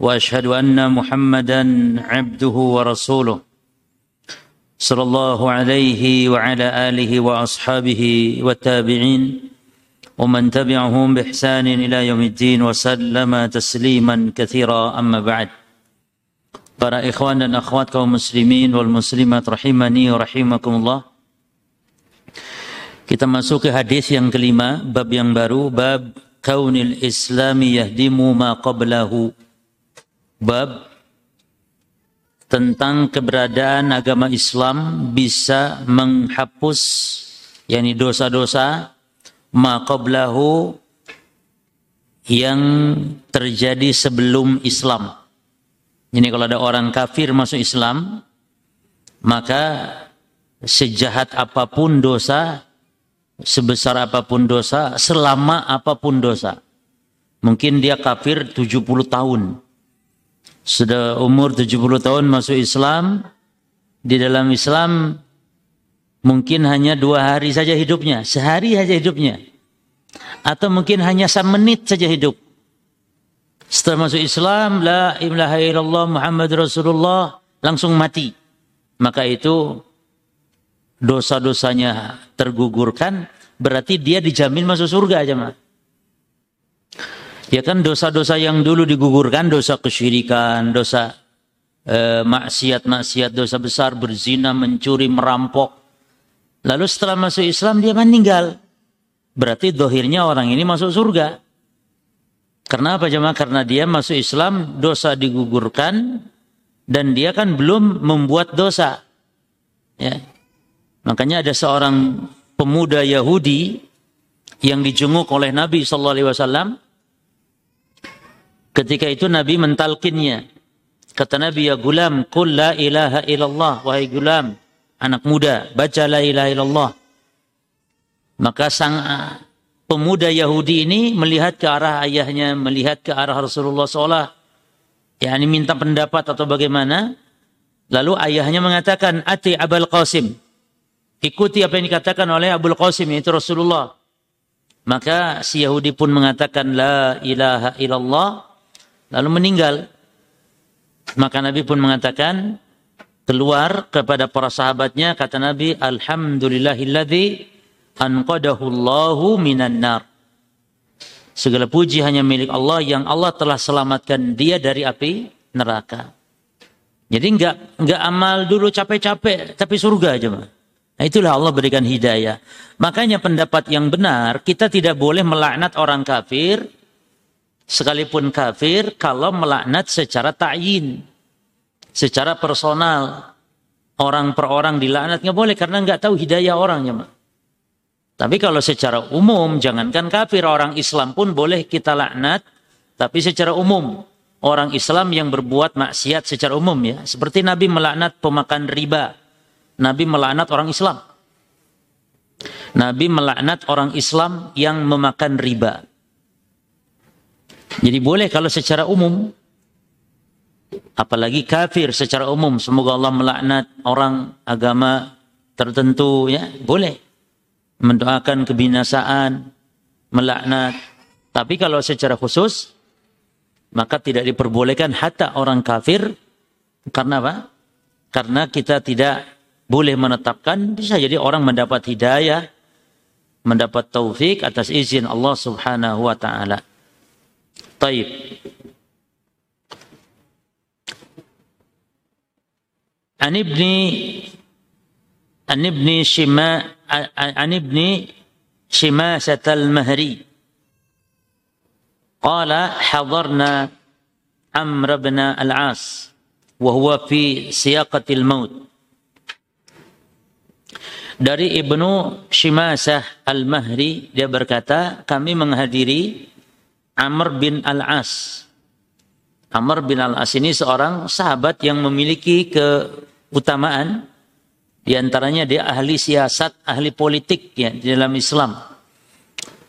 واشهد ان محمدا عبده ورسوله صلى الله عليه وعلى اله واصحابه والتابعين ومن تبعهم باحسان إلى يوم الدين وسلم تسليما كثيرا اما بعد para ikhwan dan akhwat kaum muslimin wal muslimat rahimani wa rahimakumullah kita masuk ke hadis yang kelima bab yang baru bab kaunil islami yahdimu ma qablahu bab tentang keberadaan agama Islam bisa menghapus yakni dosa-dosa maqablahu yang terjadi sebelum Islam. Ini kalau ada orang kafir masuk Islam, maka sejahat apa pun dosa, sebesar apa pun dosa, selama apa pun dosa. Mungkin dia kafir 70 tahun sudah umur 70 tahun masuk Islam, di dalam Islam mungkin hanya dua hari saja hidupnya, sehari saja hidupnya. Atau mungkin hanya semenit saja hidup. Setelah masuk Islam, la ilaha illallah Muhammad Rasulullah, langsung mati. Maka itu dosa-dosanya tergugurkan, berarti dia dijamin masuk surga aja, Mas. Ya kan dosa-dosa yang dulu digugurkan, dosa kesyirikan, dosa eh, maksiat-maksiat, dosa besar, berzina, mencuri, merampok. Lalu setelah masuk Islam dia meninggal. Berarti dohirnya orang ini masuk surga. Karena apa jemaah? Karena dia masuk Islam, dosa digugurkan, dan dia kan belum membuat dosa. Ya. Makanya ada seorang pemuda Yahudi yang dijenguk oleh Nabi Sallallahu Alaihi Wasallam Ketika itu Nabi mentalkinnya. Kata Nabi, ya gulam, kul la ilaha illallah. Wahai gulam, anak muda, baca la ilaha illallah. Maka sang ah, pemuda Yahudi ini melihat ke arah ayahnya, melihat ke arah Rasulullah SAW. Ya, ini minta pendapat atau bagaimana. Lalu ayahnya mengatakan, Ati Abul Qasim. Ikuti apa yang dikatakan oleh Abul Qasim, yaitu Rasulullah. Maka si Yahudi pun mengatakan, La ilaha illallah lalu meninggal. Maka Nabi pun mengatakan keluar kepada para sahabatnya kata Nabi alhamdulillahilladzi anqadahu Allahu minan nar. Segala puji hanya milik Allah yang Allah telah selamatkan dia dari api neraka. Jadi enggak enggak amal dulu capek-capek tapi surga aja mah. Nah, itulah Allah berikan hidayah. Makanya pendapat yang benar, kita tidak boleh melaknat orang kafir sekalipun kafir kalau melaknat secara ta'yin secara personal orang per orang dilaknat nggak boleh karena nggak tahu hidayah orangnya tapi kalau secara umum jangankan kafir orang Islam pun boleh kita laknat tapi secara umum orang Islam yang berbuat maksiat secara umum ya. Seperti Nabi melaknat pemakan riba. Nabi melaknat orang Islam. Nabi melaknat orang Islam yang memakan riba jadi boleh kalau secara umum. Apalagi kafir secara umum. Semoga Allah melaknat orang agama tertentu ya. Boleh. Mendoakan kebinasaan melaknat. Tapi kalau secara khusus maka tidak diperbolehkan hatta orang kafir. Karena apa? Karena kita tidak boleh menetapkan bisa jadi orang mendapat hidayah mendapat taufik atas izin Allah Subhanahu wa taala. طيب عن ابن عن ابن شما عن ابن شماسة المهري قال حضرنا عمرو بن العاص وهو في سياقة الموت dari Ibnu Shimasah Al-Mahri dia berkata kami menghadiri Amr bin Al-As. Amr bin Al-As ini seorang sahabat yang memiliki ke keutamaan di antaranya dia ahli siasat, ahli politik ya di dalam Islam.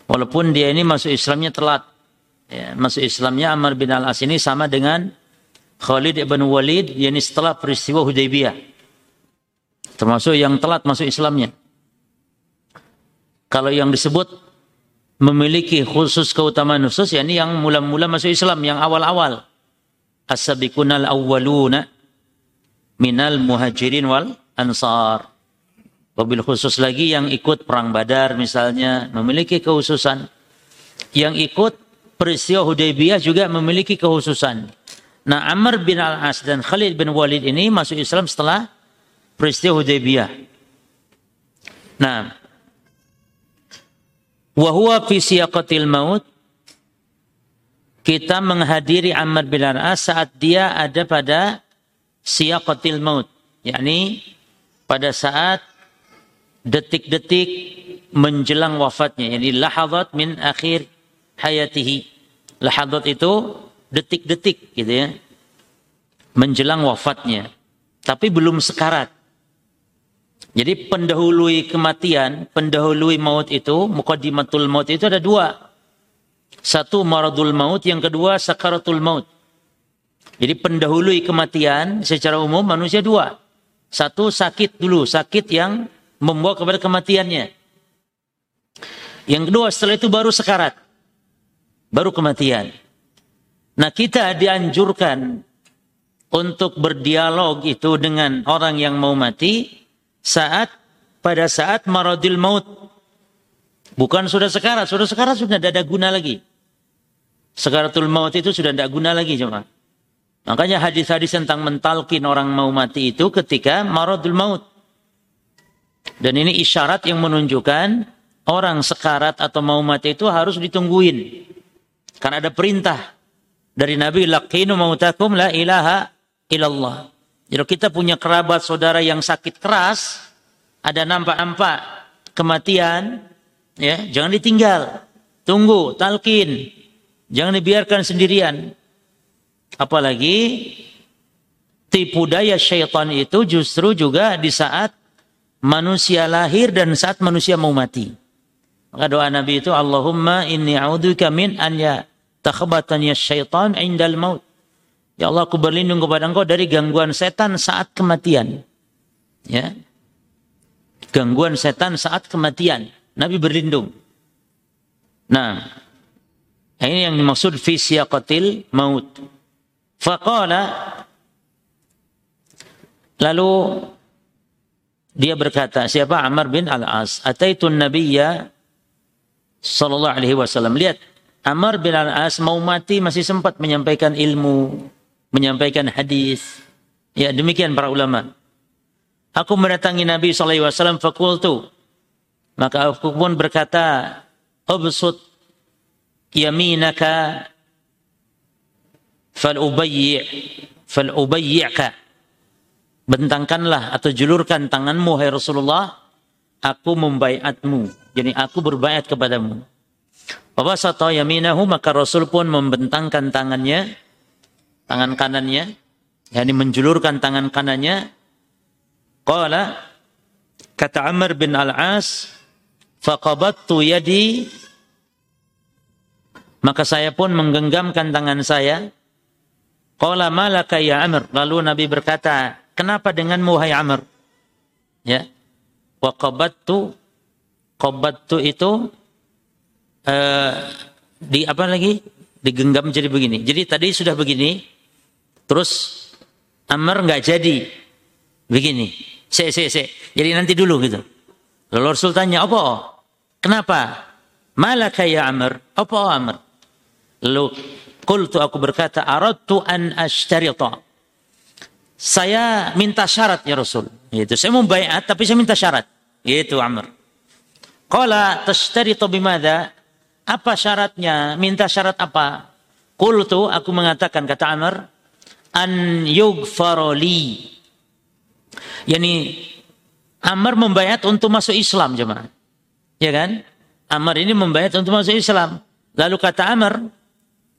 Walaupun dia ini masuk Islamnya telat. Ya, masuk Islamnya Amr bin Al-As ini sama dengan Khalid ibn Walid yakni setelah peristiwa Hudaybiyah. Termasuk yang telat masuk Islamnya. Kalau yang disebut memiliki khusus keutamaan khusus yakni yang mula-mula masuk Islam, yang awal-awal. As-sabiqunal awwaluna minal muhajirin wal ansar. Wabil khusus lagi yang ikut perang Badar misalnya memiliki kekhususan. Yang ikut peristiwa Hudaybiyah juga memiliki kekhususan. Nah, Amr bin Al-As dan Khalid bin Walid ini masuk Islam setelah peristiwa Hudaybiyah. Nah, wa huwa fi siyaqatil maut kita menghadiri Amr bin Al-As saat dia ada pada siyaqatil maut, yakni pada saat detik-detik menjelang wafatnya. Jadi lahazat min akhir hayatihi. Lahazat itu detik-detik gitu ya. Menjelang wafatnya. Tapi belum sekarat. Jadi pendahului kematian, pendahului maut itu, mukadimatul maut itu ada dua. Satu maradul maut, yang kedua sakaratul maut. Jadi pendahului kematian secara umum manusia dua. Satu sakit dulu, sakit yang membawa kepada kematiannya. Yang kedua setelah itu baru sekarat. Baru kematian. Nah kita dianjurkan untuk berdialog itu dengan orang yang mau mati saat pada saat maradil maut. Bukan sudah sekarat, sudah sekarat sudah tidak ada guna lagi. Sekaratul maut itu sudah tidak guna lagi cuma. Makanya hadis-hadis tentang mentalkin orang mau mati itu ketika maradul maut. Dan ini isyarat yang menunjukkan orang sekarat atau mau mati itu harus ditungguin. Karena ada perintah dari Nabi laqinu mautakum la ilaha illallah. Jadi kita punya kerabat saudara yang sakit keras, ada nampak-nampak kematian, ya jangan ditinggal. Tunggu, talkin. Jangan dibiarkan sendirian. Apalagi tipu daya syaitan itu justru juga di saat manusia lahir dan saat manusia mau mati. Maka doa Nabi itu Allahumma inni a'udzubika min an ya syaitan indal maut. Ya Allah aku berlindung kepada engkau dari gangguan setan saat kematian. Ya. Gangguan setan saat kematian. Nabi berlindung. Nah, ini yang dimaksud fi siyaqatil maut. Faqala lalu dia berkata, siapa Amr bin Al-As? Ataitun Nabiyya sallallahu alaihi wasallam. Lihat, Amr bin Al-As mau mati masih sempat menyampaikan ilmu, menyampaikan hadis. Ya, demikian para ulama. Aku mendatangi Nabi sallallahu alaihi wasallam fakultu. Maka aku pun berkata, "Ubsut yaminaka fal ubayyi fal ubayyi'ka bentangkanlah atau julurkan tanganmu hai Rasulullah aku membaiatmu jadi aku berbaiat kepadamu Wabasata yaminahu maka Rasul pun membentangkan tangannya tangan kanannya yakni menjulurkan tangan kanannya qala kata Amr bin Al-As faqabattu yadi maka saya pun menggenggamkan tangan saya Qala malaka ya Amr. Lalu Nabi berkata, kenapa denganmu hai Amr? Ya. Wa qabattu qabattu itu uh, di apa lagi? Digenggam jadi begini. Jadi tadi sudah begini, terus Amr nggak jadi begini. Se, se, se. Jadi nanti dulu gitu. Lalu Rasul tanya, apa? Kenapa? Malaka ya Amr. Apa Amr? Lalu Qultu aku berkata, aradtu an ashtarita. Saya minta syarat ya Rasul. Itu saya membayat tapi saya minta syarat. Itu Amr. Qala tashtaritu bimada? Apa syaratnya? Minta syarat apa? Qultu aku mengatakan kata Amr, an yughfaroli. Yani Amr membayat untuk masuk Islam jemaah. Ya kan? Amr ini membayat untuk masuk Islam. Lalu kata Amr,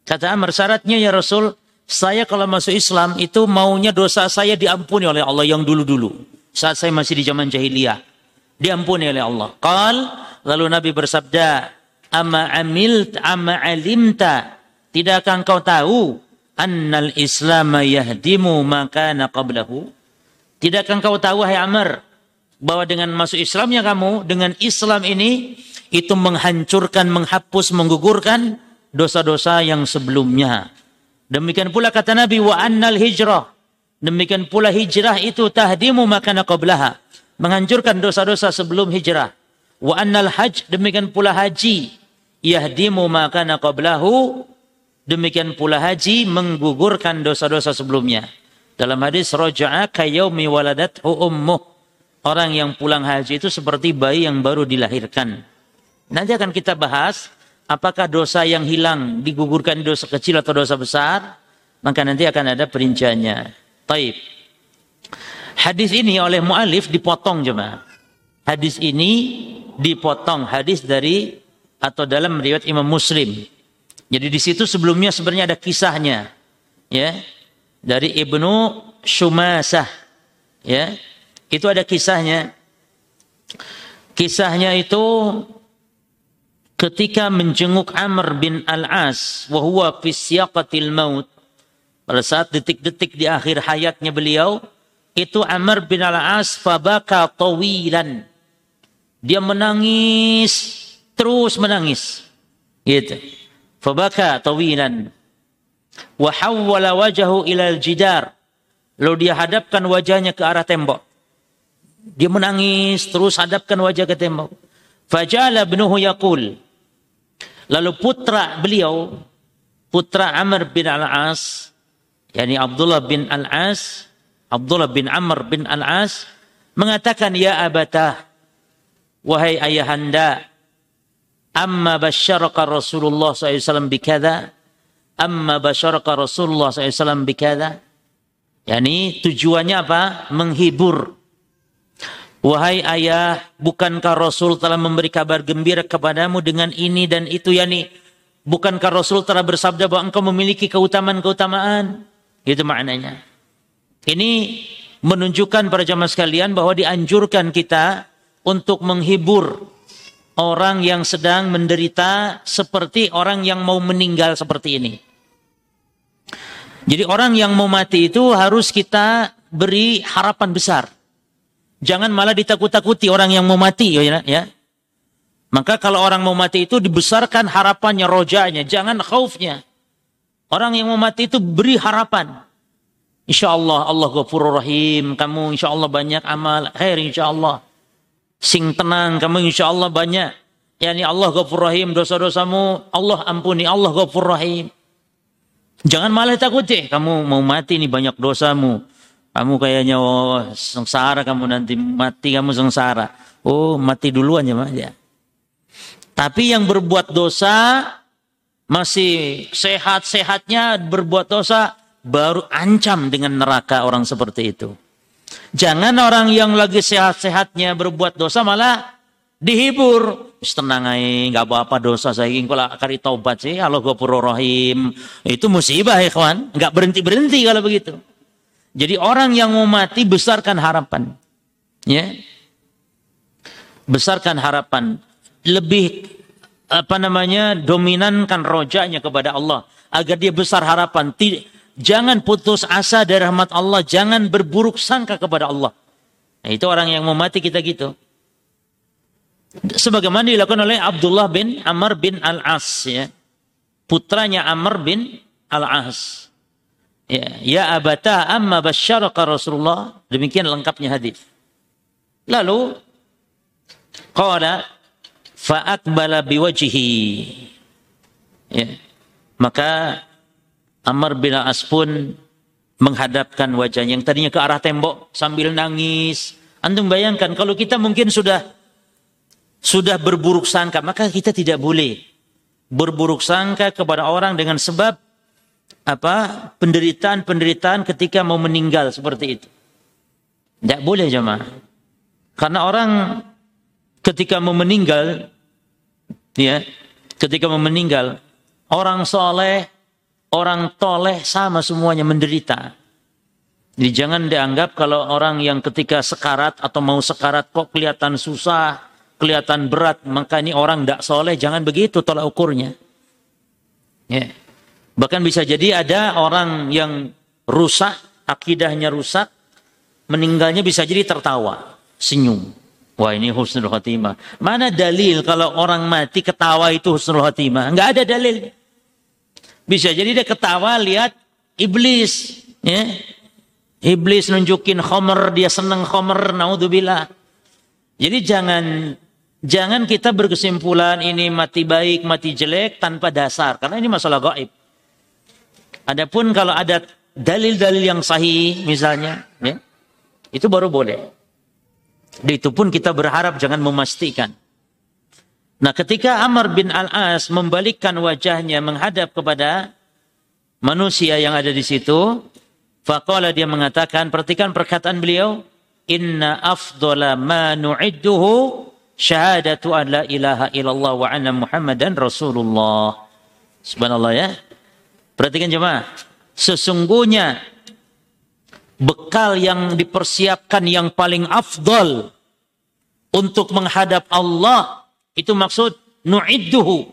Kata Amr, syaratnya ya Rasul, saya kalau masuk Islam itu maunya dosa saya diampuni oleh Allah yang dulu-dulu. Saat saya masih di zaman jahiliyah. Diampuni oleh Allah. Qal, lalu Nabi bersabda, Ama amil, ama alimta. Tidakkah engkau tahu annal islam yahdimu makana qablahu? Tidakkah engkau tahu hai Amr bahwa dengan masuk Islamnya kamu dengan Islam ini itu menghancurkan, menghapus, menggugurkan dosa-dosa yang sebelumnya. Demikian pula kata Nabi wa annal hijrah. Demikian pula hijrah itu tahdimu makana qablaha. Menghancurkan dosa-dosa sebelum hijrah. Wa annal hajj demikian pula haji yahdimu makana qablahu. Demikian pula haji menggugurkan dosa-dosa sebelumnya. Dalam hadis roja'a kayaumi waladathu ummuh. Orang yang pulang haji itu seperti bayi yang baru dilahirkan. Nanti akan kita bahas apakah dosa yang hilang digugurkan dosa kecil atau dosa besar, maka nanti akan ada perinciannya. Taib. Hadis ini oleh mu'alif dipotong jemaah. Hadis ini dipotong hadis dari atau dalam riwayat Imam Muslim. Jadi di situ sebelumnya sebenarnya ada kisahnya. Ya. Dari Ibnu Shumasah. Ya. Itu ada kisahnya. Kisahnya itu ketika menjenguk Amr bin Al-As wa huwa fi maut pada saat detik-detik di akhir hayatnya beliau itu Amr bin Al-As fabaka tawilan dia menangis terus menangis gitu fabaka tawilan wa hawwala wajhahu ila al-jidar lalu dia hadapkan wajahnya ke arah tembok. Dia menangis terus hadapkan wajah ke tembok. Fajala ibnuhu yaqul. Lalu putra beliau, putra Amr bin Al-As, yakni Abdullah bin Al-As, Abdullah bin Amr bin Al-As, mengatakan, Ya abatah, wahai ayahanda, amma basyaraka Rasulullah SAW bikada, amma basyaraka Rasulullah SAW bikada, yakni tujuannya apa? Menghibur Wahai ayah, bukankah Rasul telah memberi kabar gembira kepadamu dengan ini dan itu yani bukankah Rasul telah bersabda bahwa engkau memiliki keutamaan-keutamaan? Itu maknanya. Ini menunjukkan para jamaah sekalian bahwa dianjurkan kita untuk menghibur orang yang sedang menderita seperti orang yang mau meninggal seperti ini. Jadi orang yang mau mati itu harus kita beri harapan besar. Jangan malah ditakut-takuti orang yang mau mati ya, ya. Maka kalau orang mau mati itu dibesarkan harapannya, rojanya, jangan khaufnya. Orang yang mau mati itu beri harapan. Insya Allah Allah Ghafurur Rahim. Kamu insya Allah banyak amal khair insya Allah. Sing tenang kamu insya Allah banyak. Yani Allah Ghafurur Rahim dosa-dosamu Allah ampuni Allah Ghafurur Rahim. Jangan malah takut deh kamu mau mati nih banyak dosamu. Kamu kayaknya oh, sengsara kamu nanti mati kamu sengsara. Oh mati duluan ya ya. Tapi yang berbuat dosa masih sehat-sehatnya berbuat dosa baru ancam dengan neraka orang seperti itu. Jangan orang yang lagi sehat-sehatnya berbuat dosa malah dihibur. Tenang aja, nggak apa-apa dosa saya ingin kalau kari taubat sih, Allah Rahim. Itu musibah ya kawan, nggak berhenti berhenti kalau begitu. Jadi orang yang mau mati besarkan harapan. Ya. Besarkan harapan. Lebih apa namanya? dominankan rojanya kepada Allah agar dia besar harapan. Jangan putus asa dari rahmat Allah, jangan berburuk sangka kepada Allah. Nah, itu orang yang mau mati kita gitu. Sebagaimana dilakukan oleh Abdullah bin Amr bin Al-As ya. Putranya Amr bin Al-As. Ya, ya abata amma basyaraka Rasulullah. Demikian lengkapnya hadis. Lalu qala fa'akbala biwajhi. Ya. Maka Amr bin As pun menghadapkan wajahnya yang tadinya ke arah tembok sambil nangis. Antum bayangkan kalau kita mungkin sudah sudah berburuk sangka, maka kita tidak boleh berburuk sangka kepada orang dengan sebab apa penderitaan-penderitaan ketika mau meninggal seperti itu. Tidak boleh jemaah. Karena orang ketika mau meninggal, ya, ketika mau meninggal, orang soleh orang toleh sama semuanya menderita. Jadi jangan dianggap kalau orang yang ketika sekarat atau mau sekarat kok kelihatan susah, kelihatan berat, maka ini orang tidak soleh. Jangan begitu tolak ukurnya. Ya. Bahkan bisa jadi ada orang yang rusak, akidahnya rusak, meninggalnya bisa jadi tertawa, senyum. Wah ini husnul khatimah. Mana dalil kalau orang mati ketawa itu husnul khatimah? Enggak ada dalil. Bisa jadi dia ketawa lihat iblis. Ya. Iblis nunjukin khomer, dia senang khomer, naudzubillah. Jadi jangan jangan kita berkesimpulan ini mati baik, mati jelek tanpa dasar. Karena ini masalah gaib. Adapun kalau ada dalil-dalil yang sahih misalnya, ya, itu baru boleh. Itu pun kita berharap jangan memastikan. Nah ketika Amr bin Al-As membalikkan wajahnya menghadap kepada manusia yang ada di situ, faqala dia mengatakan, perhatikan perkataan beliau, inna afdala ma nu'idduhu syahadatu an la ilaha illallah wa anna muhammadan rasulullah. Subhanallah ya. Perhatikan jemaah. Sesungguhnya bekal yang dipersiapkan yang paling afdol untuk menghadap Allah itu maksud nu'idduhu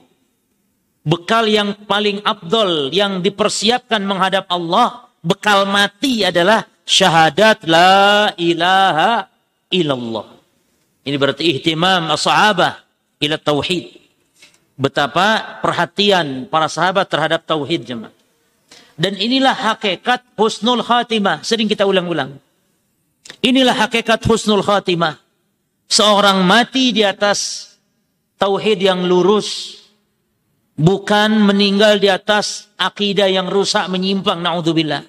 bekal yang paling afdol yang dipersiapkan menghadap Allah bekal mati adalah syahadat la ilaha illallah ini berarti ihtimam as-sahabah ila tauhid betapa perhatian para sahabat terhadap tauhid jemaah dan inilah hakikat husnul khatimah. Sering kita ulang-ulang. Inilah hakikat husnul khatimah. Seorang mati di atas tauhid yang lurus. Bukan meninggal di atas akidah yang rusak menyimpang. Na'udzubillah.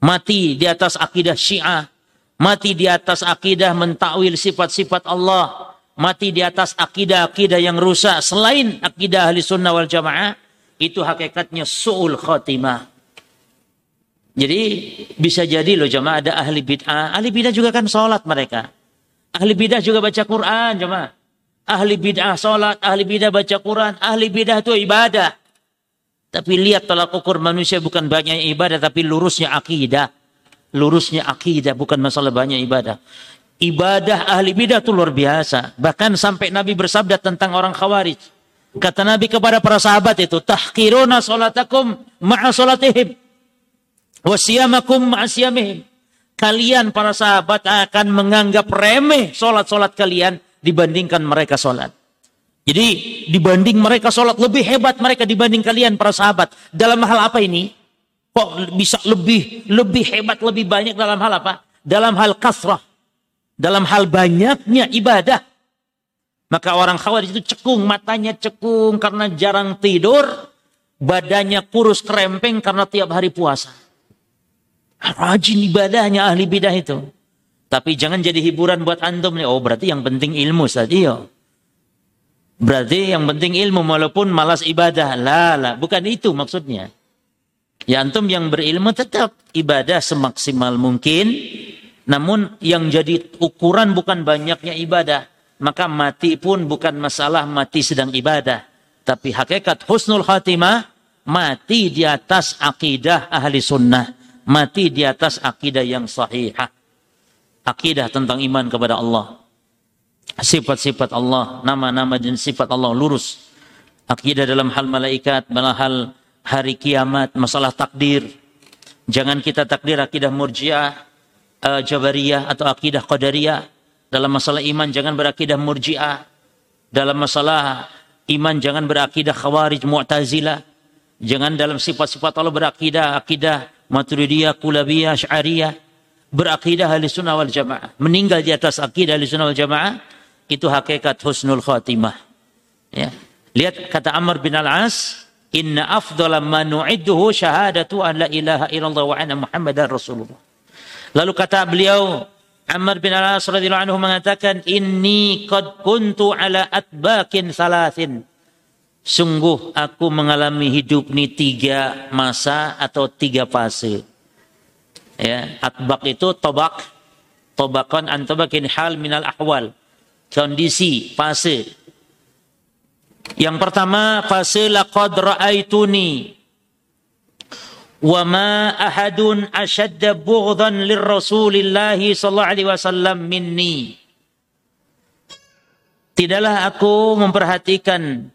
Mati di atas akidah syiah. Mati di atas akidah mentakwil sifat-sifat Allah. Mati di atas akidah-akidah yang rusak. Selain akidah ahli sunnah wal jamaah itu hakikatnya su'ul khatimah. Jadi bisa jadi loh jemaah ada ahli bid'ah. Ahli bid'ah juga kan sholat mereka. Ahli bid'ah juga baca Quran jemaah. Ahli bid'ah sholat, ahli bid'ah baca Quran. Ahli bid'ah itu ibadah. Tapi lihat tolak ukur manusia bukan banyak ibadah tapi lurusnya akidah. Lurusnya akidah bukan masalah banyak ibadah. Ibadah ahli bidah itu luar biasa. Bahkan sampai Nabi bersabda tentang orang khawarij. Kata Nabi kepada para sahabat itu, tahkiruna salatakum ma'a salatihim. Wasiyamakum ma'a siyamihim. Kalian para sahabat akan menganggap remeh solat-solat kalian dibandingkan mereka solat. Jadi dibanding mereka solat lebih hebat mereka dibanding kalian para sahabat. Dalam hal apa ini? Kok bisa lebih lebih hebat lebih banyak dalam hal apa? Dalam hal kasrah. Dalam hal banyaknya ibadah. Maka orang khawarij itu cekung, matanya cekung karena jarang tidur, badannya kurus kerempeng karena tiap hari puasa. Rajin ibadahnya ahli bidah itu. Tapi jangan jadi hiburan buat antum nih. Oh berarti yang penting ilmu saja. Iya. Berarti yang penting ilmu walaupun malas ibadah. Lah, lah. bukan itu maksudnya. Ya antum yang berilmu tetap ibadah semaksimal mungkin. Namun yang jadi ukuran bukan banyaknya ibadah maka mati pun bukan masalah mati sedang ibadah. Tapi hakikat husnul khatimah, mati di atas akidah ahli sunnah. Mati di atas akidah yang sahihah. Akidah tentang iman kepada Allah. Sifat-sifat Allah, nama-nama dan sifat Allah lurus. Akidah dalam hal malaikat, dalam hal hari kiamat, masalah takdir. Jangan kita takdir akidah murjiah, uh, jabariyah atau akidah qadariyah dalam masalah iman jangan berakidah murji'ah. Dalam masalah iman jangan berakidah khawarij mu'tazilah. Jangan dalam sifat-sifat Allah berakidah akidah maturidiyah, kulabiyah, syariyah. Berakidah ahli sunnah wal jamaah. Meninggal di atas akidah ahli sunnah wal jamaah. Itu hakikat husnul khatimah. Ya. Lihat kata Amr bin Al-As. Inna afdala ma nu'idduhu syahadatu an la ilaha illallah wa anna muhammadan rasulullah. Lalu kata beliau, Ammar bin Al-As radhiyallahu anhu mengatakan, "Inni qad kuntu ala atbakin salasin." Sungguh aku mengalami hidup ini tiga masa atau tiga fase. Ya, atbak itu tobak, tobakan antobakin hal minal ahwal. Kondisi, fase. Yang pertama fase laqad ra'aituni wa ma ahadun ashadda bughdhan lirrasulillahi sallallahu alaihi wasallam minni Tidaklah aku memperhatikan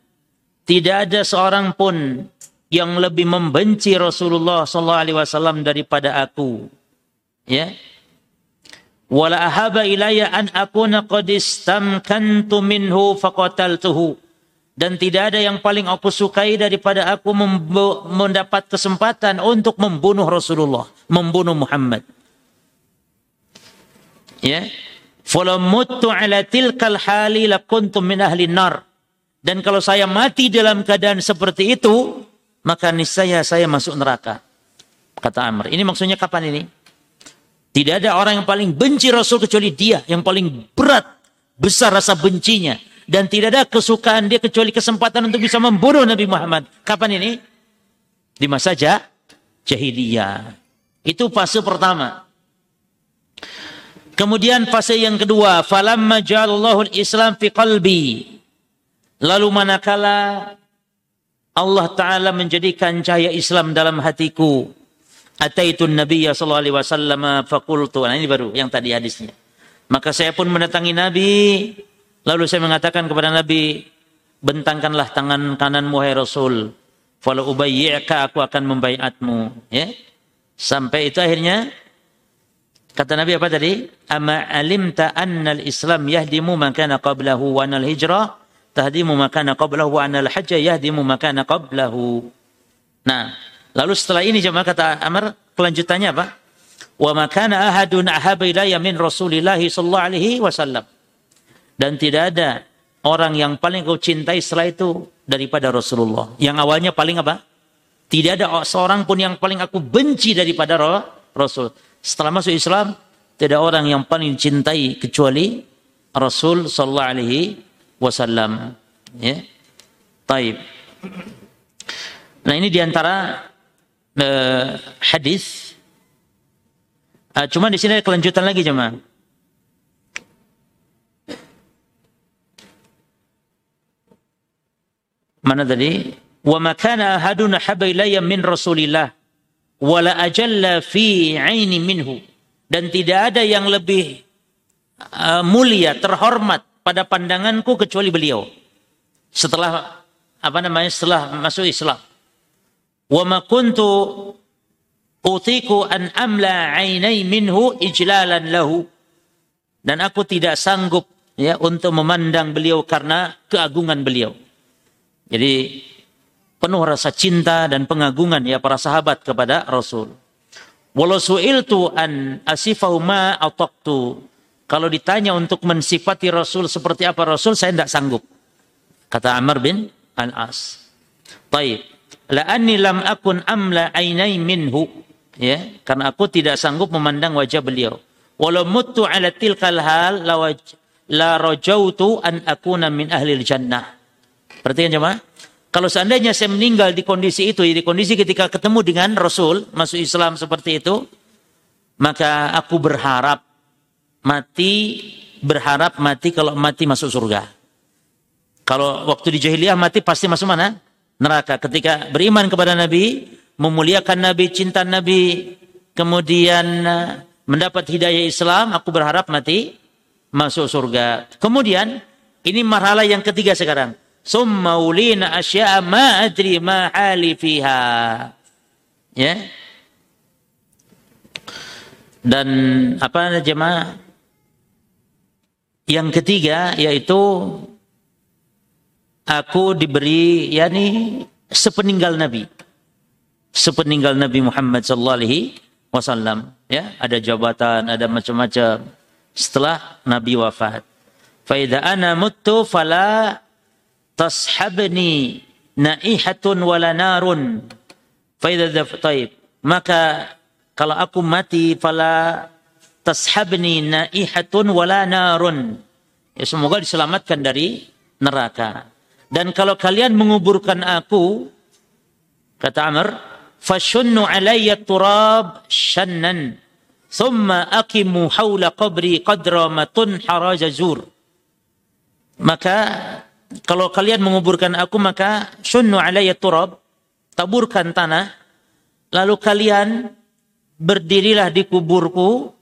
tidak ada seorang pun yang lebih membenci Rasulullah sallallahu alaihi wasallam daripada aku. Ya. Wala ahaba ilayya an akuna qad istamkantu minhu faqataltuhu. Dan tidak ada yang paling aku sukai daripada aku mendapat kesempatan untuk membunuh Rasulullah, membunuh Muhammad. Ya. Falau mutu ala tilkal hali lakuntum min ahli nar. Dan kalau saya mati dalam keadaan seperti itu, maka niscaya saya masuk neraka. Kata Amr. Ini maksudnya kapan ini? Tidak ada orang yang paling benci Rasul kecuali dia. Yang paling berat, besar rasa bencinya. Dan tidak ada kesukaan dia kecuali kesempatan untuk bisa membunuh Nabi Muhammad. Kapan ini? Di masa jahiliyah. Itu fase pertama. Kemudian fase yang kedua, falamma ja'alallahu al-Islam fi qalbi. Lalu manakala Allah taala menjadikan cahaya Islam dalam hatiku, ataitun nabiyya sallallahu alaihi wasallam faqultu. Nah, ini baru yang tadi hadisnya. Maka saya pun mendatangi Nabi, lalu saya mengatakan kepada Nabi, bentangkanlah tangan kananmu hai Rasul. Falau ubayyi'ka aku akan membaiatmu, ya. Sampai itu akhirnya Kata Nabi apa tadi? Ama alimta anna al-Islam yahdimu ma kana qablahu wa hijrah tahdimu ma kana qablahu wa anal hajj yahdimu ma kana qablahu. Nah, lalu setelah ini jemaah kata Amr kelanjutannya apa? Wa ma kana ahadun ahaba ilayya min Rasulillah sallallahu alaihi wasallam. Dan tidak ada orang yang paling kau cintai setelah itu daripada Rasulullah. Yang awalnya paling apa? Tidak ada seorang pun yang paling aku benci daripada Rasul. Setelah masuk Islam, tidak orang yang paling cintai kecuali Rasul sallallahu alaihi wasallam. Ya. Taib. Nah, ini di antara uh, hadis. Uh, cuma di sini ada kelanjutan lagi jemaah. Mana tadi? Wa makana ahadun habba min Rasulillah wala ajalla fi aini minhu dan tidak ada yang lebih uh, mulia terhormat pada pandanganku kecuali beliau setelah apa namanya setelah masuk Islam wa ma kuntu utiku an amla ainai minhu ijlalan lahu dan aku tidak sanggup ya untuk memandang beliau karena keagungan beliau jadi penuh rasa cinta dan pengagungan ya para sahabat kepada Rasul. Walau su'iltu an asifahu ma ataqtu. Kalau ditanya untuk mensifati Rasul seperti apa Rasul, saya tidak sanggup. Kata Amr bin Al-As. Baik. La'anni lam akun amla ainai minhu. Ya, karena aku tidak sanggup memandang wajah beliau. Walau mutu ala tilkal hal la, la rajautu an akuna min ahli jannah. Perhatikan jemaah. Kalau seandainya saya meninggal di kondisi itu, di kondisi ketika ketemu dengan Rasul, masuk Islam seperti itu, maka aku berharap mati, berharap mati kalau mati masuk surga. Kalau waktu di jahiliyah mati pasti masuk mana? Neraka. Ketika beriman kepada Nabi, memuliakan Nabi, cinta Nabi, kemudian eh, mendapat hidayah Islam, aku berharap mati masuk surga. Kemudian, ini marhala yang ketiga sekarang summa ulina asya'a ma adri ma hali fiha. Ya. Dan apa jemaah? Yang ketiga yaitu aku diberi yakni sepeninggal Nabi. Sepeninggal Nabi Muhammad sallallahu alaihi wasallam, ya, ada jabatan, ada macam-macam setelah Nabi wafat. Fa idza ana muttu fala tashabni naihatun wala narun faidha taib maka kalau aku mati fala tashabni naihatun wala narun. Ya semoga diselamatkan dari neraka. Dan kalau kalian menguburkan aku kata Amr fashunnu alayya turab shannan thumma aqimu hawla qabri qadra ma tunhara jazur maka kalau kalian menguburkan aku maka sunnu alayya turab taburkan tanah lalu kalian berdirilah di kuburku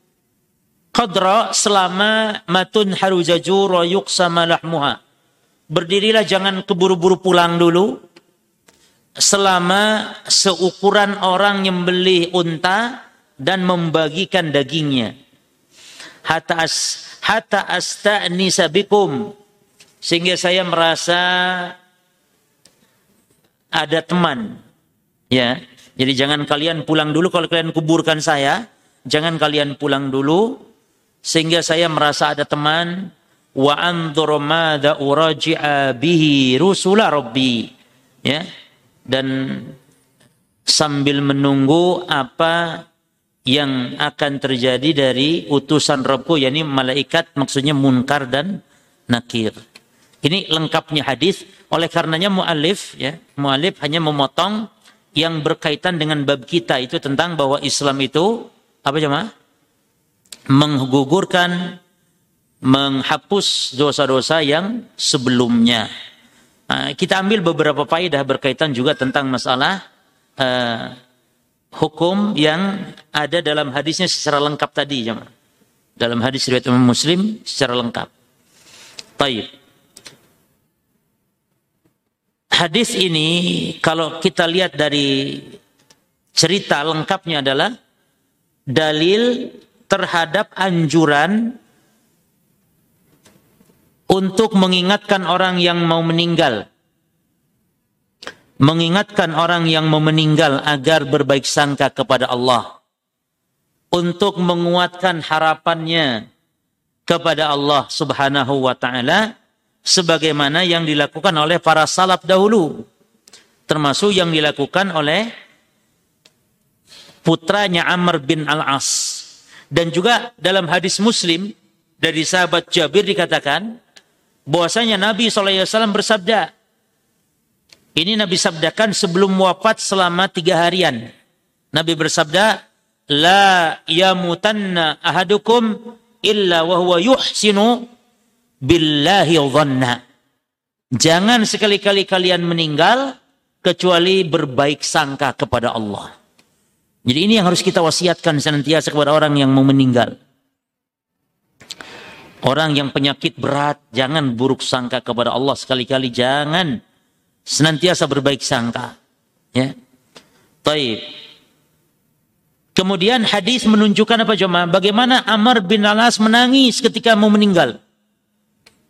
qadra selama matun harujajur wa yuqsama lahmuha. Berdirilah jangan keburu-buru pulang dulu selama seukuran orang yang beli unta dan membagikan dagingnya. Hatta as hatta asta'nisa bikum sehingga saya merasa ada teman. Ya. Jadi jangan kalian pulang dulu kalau kalian kuburkan saya, jangan kalian pulang dulu sehingga saya merasa ada teman wa anzur madza uraji'a bihi rusula rabbi. Ya. Dan sambil menunggu apa yang akan terjadi dari utusan Rabbku yakni malaikat maksudnya munkar dan nakir. Ini lengkapnya hadis. Oleh karenanya muallif ya muallif hanya memotong yang berkaitan dengan bab kita. Itu tentang bahwa Islam itu apa jemaah menggugurkan, menghapus dosa-dosa yang sebelumnya. Nah, kita ambil beberapa faedah berkaitan juga tentang masalah uh, hukum yang ada dalam hadisnya secara lengkap tadi. Dalam hadis riwayat Imam Muslim secara lengkap. Baik. Hadis ini kalau kita lihat dari cerita lengkapnya adalah dalil terhadap anjuran untuk mengingatkan orang yang mau meninggal. Mengingatkan orang yang mau meninggal agar berbaik sangka kepada Allah. Untuk menguatkan harapannya kepada Allah subhanahu wa ta'ala. Sebagaimana yang dilakukan oleh para salaf dahulu. Termasuk yang dilakukan oleh putranya Amr bin Al-As dan juga dalam hadis Muslim dari sahabat Jabir dikatakan bahwasanya Nabi SAW bersabda, ini Nabi sabdakan sebelum wafat selama tiga harian. Nabi bersabda, La yamutanna ahadukum illa wa huwa yuhsinu billahi dhanna. Jangan sekali-kali kalian meninggal kecuali berbaik sangka kepada Allah. Jadi ini yang harus kita wasiatkan senantiasa kepada orang yang mau meninggal. Orang yang penyakit berat, jangan buruk sangka kepada Allah sekali-kali, jangan senantiasa berbaik sangka. Ya. Taib. Kemudian hadis menunjukkan apa jemaah? Bagaimana Amr bin Alas menangis ketika mau meninggal.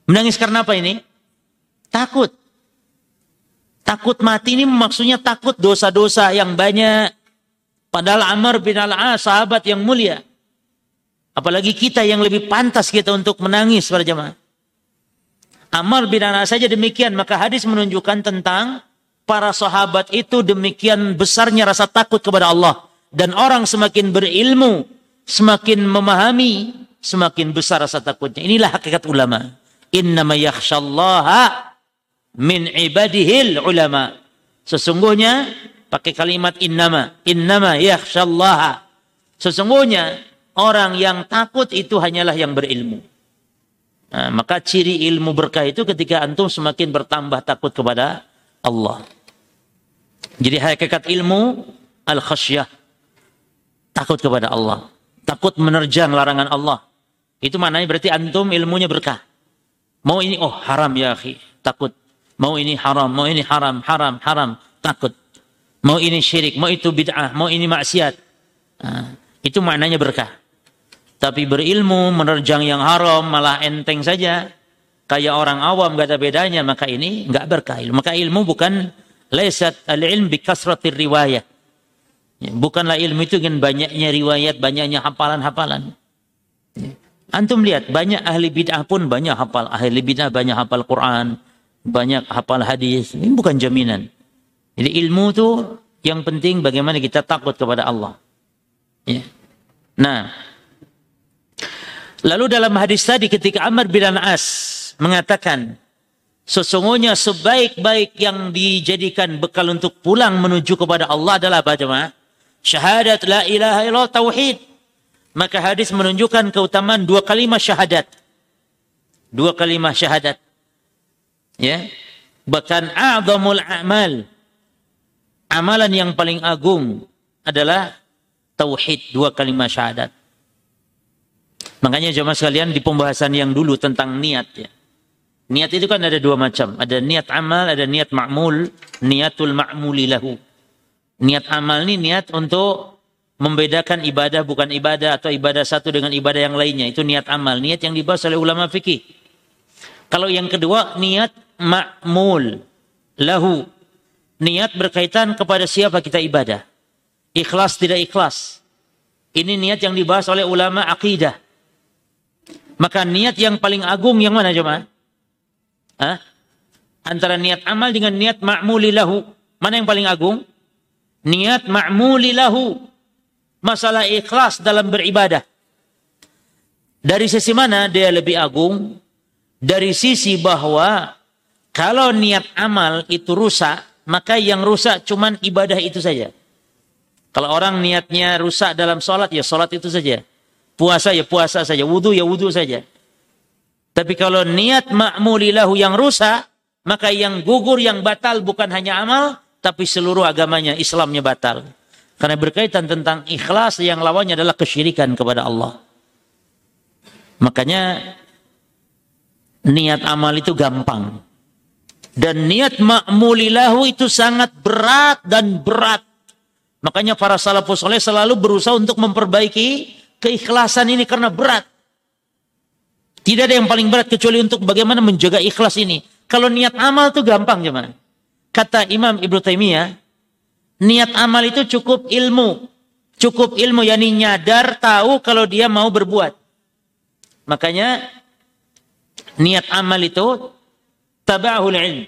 Menangis karena apa ini? Takut. Takut mati ini maksudnya takut dosa-dosa yang banyak Padahal Amr bin Al-As sahabat yang mulia. Apalagi kita yang lebih pantas kita untuk menangis para jemaah. Amr bin Al-As saja demikian. Maka hadis menunjukkan tentang para sahabat itu demikian besarnya rasa takut kepada Allah. Dan orang semakin berilmu, semakin memahami, semakin besar rasa takutnya. Inilah hakikat ulama. Innama yakhshallaha min ibadihil ulama. Sesungguhnya pakai kalimat innama. Innama yakhshallaha. Sesungguhnya orang yang takut itu hanyalah yang berilmu. Nah, maka ciri ilmu berkah itu ketika antum semakin bertambah takut kepada Allah. Jadi hakikat ilmu al khasyah takut kepada Allah. Takut menerjang larangan Allah. Itu maknanya berarti antum ilmunya berkah. Mau ini oh haram ya akhi. Takut. Mau ini haram mau ini haram haram haram. Takut Mau ini syirik, mau itu bid'ah, mau ini maksiat. Nah, itu maknanya berkah. Tapi berilmu, menerjang yang haram, malah enteng saja. Kayak orang awam gak ada bedanya, maka ini nggak berkah. Maka ilmu bukan lesat al-ilm bi kasratir riwayat. Ya, bukanlah ilmu itu dengan banyaknya riwayat, banyaknya hafalan-hafalan. Ya. Antum lihat, banyak ahli bid'ah pun banyak hafal. Ahli bid'ah banyak hafal Quran, banyak hafal hadis. Ini bukan jaminan. Jadi ilmu itu yang penting bagaimana kita takut kepada Allah. Ya. Nah, lalu dalam hadis tadi ketika Amr bin As mengatakan, sesungguhnya sebaik-baik yang dijadikan bekal untuk pulang menuju kepada Allah adalah apa jemaah? Syahadat la ilaha illallah tauhid. Maka hadis menunjukkan keutamaan dua kalimat syahadat. Dua kalimat syahadat. Ya. Bahkan a'zamul a'mal amalan yang paling agung adalah tauhid, dua kalimat syahadat. Makanya jemaah sekalian di pembahasan yang dulu tentang niat ya. Niat itu kan ada dua macam. Ada niat amal, ada niat ma'mul, niatul ma'muli lahu. Niat amal ini niat untuk membedakan ibadah bukan ibadah atau ibadah satu dengan ibadah yang lainnya. Itu niat amal, niat yang dibahas oleh ulama fikih. Kalau yang kedua niat ma'mul lahu. Niat berkaitan kepada siapa kita ibadah. Ikhlas tidak ikhlas. Ini niat yang dibahas oleh ulama akidah. Maka niat yang paling agung yang mana coba? Hah? Antara niat amal dengan niat ma'muli lahu. Mana yang paling agung? niat ma'muli lahu masalah ikhlas dalam beribadah dari sisi mana dia lebih agung dari sisi bahwa kalau niat amal itu rusak maka yang rusak cuman ibadah itu saja kalau orang niatnya rusak dalam sholat ya sholat itu saja puasa ya puasa saja wudhu ya wudhu saja tapi kalau niat ma'muli lahu yang rusak maka yang gugur yang batal bukan hanya amal tapi seluruh agamanya Islamnya batal. Karena berkaitan tentang ikhlas yang lawannya adalah kesyirikan kepada Allah. Makanya niat amal itu gampang. Dan niat ma'mulilahu itu sangat berat dan berat. Makanya para salafus soleh selalu berusaha untuk memperbaiki keikhlasan ini karena berat. Tidak ada yang paling berat kecuali untuk bagaimana menjaga ikhlas ini. Kalau niat amal itu gampang gimana? Kata Imam Ibnu Taimiyah, niat amal itu cukup ilmu. Cukup ilmu yakni nyadar tahu kalau dia mau berbuat. Makanya niat amal itu tabahul ilm.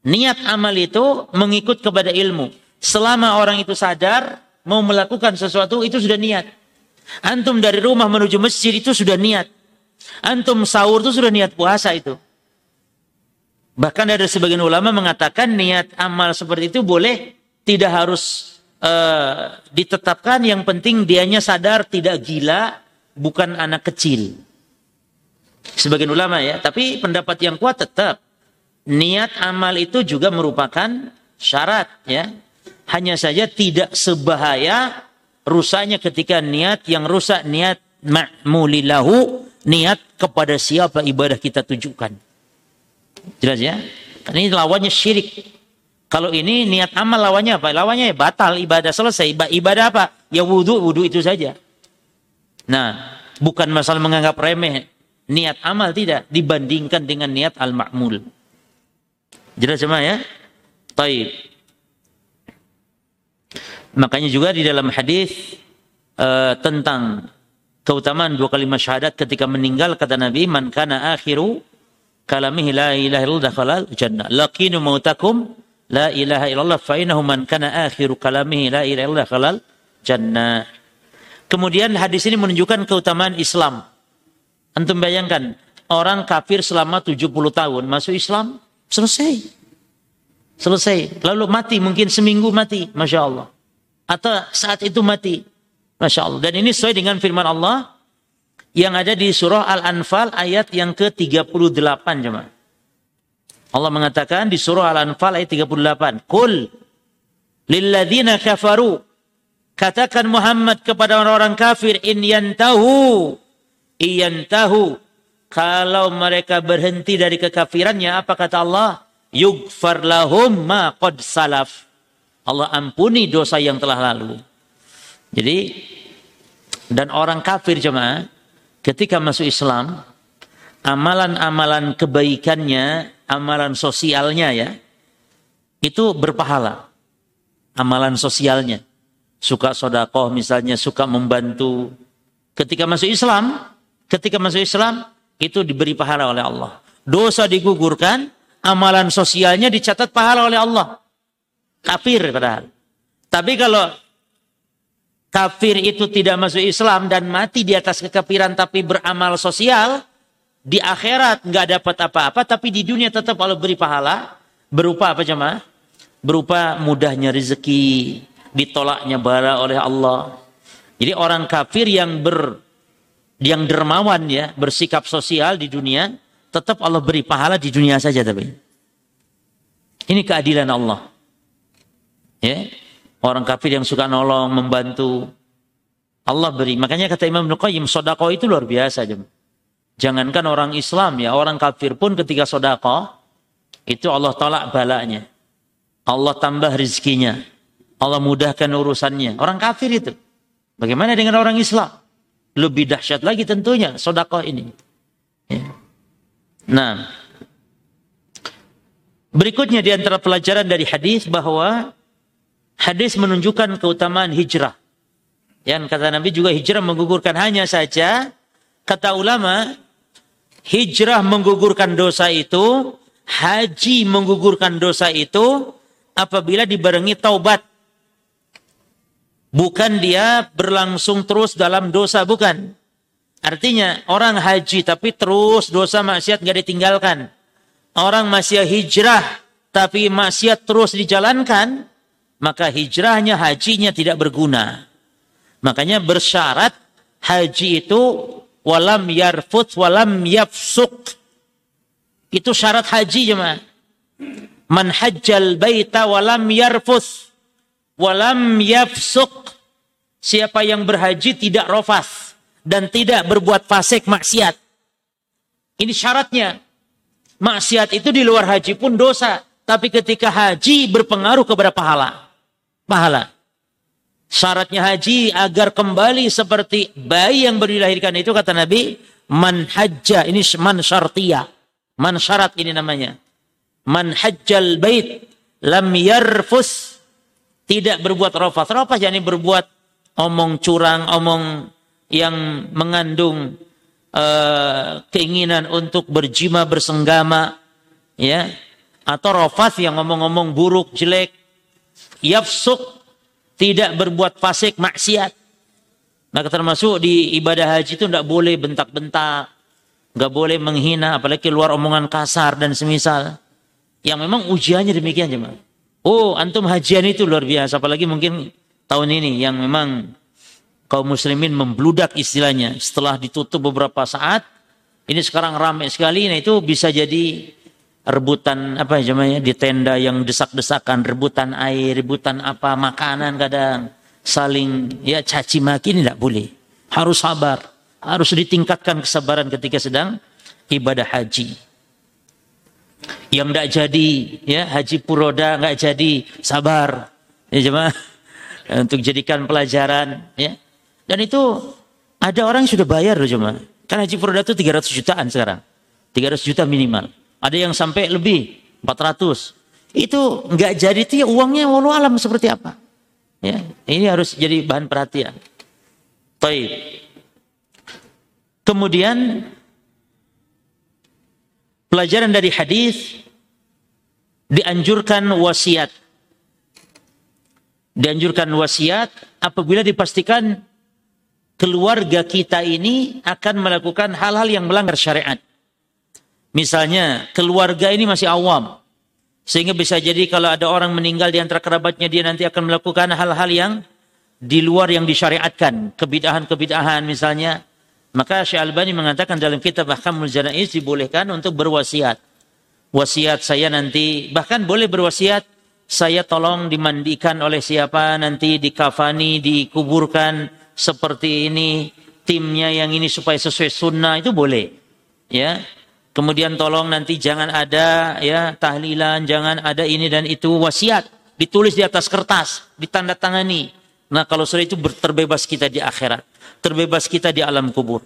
Niat amal itu mengikut kepada ilmu. Selama orang itu sadar mau melakukan sesuatu itu sudah niat. Antum dari rumah menuju masjid itu sudah niat. Antum sahur itu sudah niat puasa itu. Bahkan ada sebagian ulama mengatakan niat amal seperti itu boleh tidak harus uh, ditetapkan. Yang penting dianya sadar tidak gila, bukan anak kecil. Sebagian ulama ya, tapi pendapat yang kuat tetap niat amal itu juga merupakan syarat ya. Hanya saja tidak sebahaya rusaknya ketika niat yang rusak niat ma'mulilahu niat kepada siapa ibadah kita tujukan. Jelas ya? Ini lawannya syirik. Kalau ini niat amal lawannya apa? Lawannya ya batal ibadah selesai. Ibadah apa? Ya wudhu, wudhu itu saja. Nah, bukan masalah menganggap remeh. Niat amal tidak dibandingkan dengan niat al-ma'mul. Jelas semua ya? Taib. Makanya juga di dalam hadis uh, tentang keutamaan dua kalimat syahadat ketika meninggal kata Nabi man kana akhiru kalamihi la ilaha illallah dakhalal jannah. Laqinu mautakum la ilaha illallah fa innahu man kana akhiru kalamihi la ilaha illallah dakhalal jannah. Kemudian hadis ini menunjukkan keutamaan Islam. Antum bayangkan, orang kafir selama 70 tahun masuk Islam, selesai. Selesai. Lalu mati, mungkin seminggu mati. Masya Allah. Atau saat itu mati. Masya Allah. Dan ini sesuai dengan firman Allah, yang ada di surah Al-Anfal ayat yang ke-38 jemaah. Allah mengatakan di surah Al-Anfal ayat 38, "Qul lilladzina kafaru" Katakan Muhammad kepada orang-orang kafir, "In yantahu, iyantahu." Kalau mereka berhenti dari kekafirannya, apa kata Allah? Yugfar lahum ma qad salaf. Allah ampuni dosa yang telah lalu. Jadi dan orang kafir jemaah ketika masuk Islam, amalan-amalan kebaikannya, amalan sosialnya ya, itu berpahala. Amalan sosialnya. Suka sodakoh misalnya, suka membantu. Ketika masuk Islam, ketika masuk Islam, itu diberi pahala oleh Allah. Dosa digugurkan, amalan sosialnya dicatat pahala oleh Allah. Kafir padahal. Tapi kalau kafir itu tidak masuk Islam dan mati di atas kekafiran tapi beramal sosial, di akhirat nggak dapat apa-apa, tapi di dunia tetap Allah beri pahala, berupa apa jemaah? Berupa mudahnya rezeki, ditolaknya bala oleh Allah. Jadi orang kafir yang ber yang dermawan ya, bersikap sosial di dunia, tetap Allah beri pahala di dunia saja tapi. Ini keadilan Allah. Ya. Orang kafir yang suka nolong, membantu. Allah beri. Makanya kata Imam Nuqayyim, sodako itu luar biasa. Jangankan orang Islam ya, orang kafir pun ketika sodako, itu Allah tolak balanya. Allah tambah rizkinya. Allah mudahkan urusannya. Orang kafir itu. Bagaimana dengan orang Islam? Lebih dahsyat lagi tentunya sodako ini. Ya. Nah, berikutnya di antara pelajaran dari hadis bahwa hadis menunjukkan keutamaan hijrah. Yang kata Nabi juga hijrah menggugurkan hanya saja kata ulama hijrah menggugurkan dosa itu, haji menggugurkan dosa itu apabila dibarengi taubat. Bukan dia berlangsung terus dalam dosa, bukan. Artinya orang haji tapi terus dosa maksiat gak ditinggalkan. Orang masih hijrah tapi maksiat terus dijalankan, maka hijrahnya, hajinya tidak berguna. Makanya bersyarat haji itu walam yarfut walam yafsuk. Itu syarat haji jemaah. Man hajjal baita walam yarfus walam yafsuk. Siapa yang berhaji tidak rofas dan tidak berbuat fasik maksiat. Ini syaratnya. Maksiat itu di luar haji pun dosa. Tapi ketika haji berpengaruh kepada pahala pahala. Syaratnya haji agar kembali seperti bayi yang baru dilahirkan itu kata Nabi, man hajja, ini man syartiyah. Man syarat ini namanya. Man hajjal bait lam yarfus tidak berbuat rafas. Rafas yakni berbuat omong curang, omong yang mengandung uh, keinginan untuk berjima bersenggama ya atau rafas yang ngomong-ngomong buruk jelek yafsuk tidak berbuat fasik maksiat. Maka termasuk di ibadah haji itu tidak boleh bentak-bentak, nggak boleh menghina, apalagi keluar omongan kasar dan semisal. Yang memang ujiannya demikian cuma. Oh, antum hajian itu luar biasa, apalagi mungkin tahun ini yang memang kaum muslimin membludak istilahnya setelah ditutup beberapa saat. Ini sekarang ramai sekali, nah itu bisa jadi rebutan apa ya namanya di tenda yang desak-desakan, rebutan air, rebutan apa makanan kadang saling ya caci maki ini tidak boleh. Harus sabar, harus ditingkatkan kesabaran ketika sedang ibadah haji. Yang tidak jadi ya haji puroda nggak jadi sabar ya jemaah untuk jadikan pelajaran ya. Dan itu ada orang yang sudah bayar loh jemaah. Kan haji puroda itu 300 jutaan sekarang. 300 juta minimal. Ada yang sampai lebih 400. Itu nggak jadi itu ya uangnya walau alam seperti apa. Ya, ini harus jadi bahan perhatian. Baik. Kemudian pelajaran dari hadis dianjurkan wasiat. Dianjurkan wasiat apabila dipastikan keluarga kita ini akan melakukan hal-hal yang melanggar syariat. Misalnya keluarga ini masih awam. Sehingga bisa jadi kalau ada orang meninggal di antara kerabatnya dia nanti akan melakukan hal-hal yang di luar yang disyariatkan. Kebidahan-kebidahan misalnya. Maka Syekh Albani mengatakan dalam kitab Ahkamul Janaiz dibolehkan untuk berwasiat. Wasiat saya nanti, bahkan boleh berwasiat saya tolong dimandikan oleh siapa nanti dikafani, dikuburkan seperti ini, timnya yang ini supaya sesuai sunnah itu boleh. Ya, Kemudian tolong nanti jangan ada ya tahlilan, jangan ada ini dan itu wasiat ditulis di atas kertas, ditandatangani. Nah, kalau sudah itu terbebas kita di akhirat, terbebas kita di alam kubur.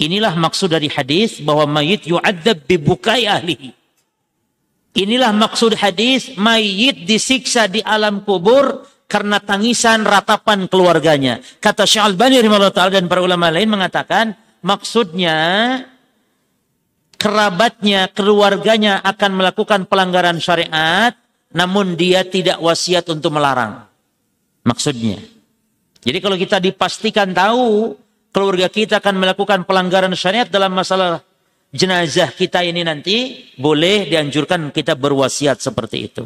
Inilah maksud dari hadis bahwa mayit yu'adzab bibukai ahlihi. Inilah maksud hadis mayit disiksa di alam kubur karena tangisan ratapan keluarganya. Kata Syalbani rahimahullah dan para ulama lain mengatakan maksudnya kerabatnya, keluarganya akan melakukan pelanggaran syariat, namun dia tidak wasiat untuk melarang. Maksudnya. Jadi kalau kita dipastikan tahu keluarga kita akan melakukan pelanggaran syariat dalam masalah jenazah kita ini nanti, boleh dianjurkan kita berwasiat seperti itu.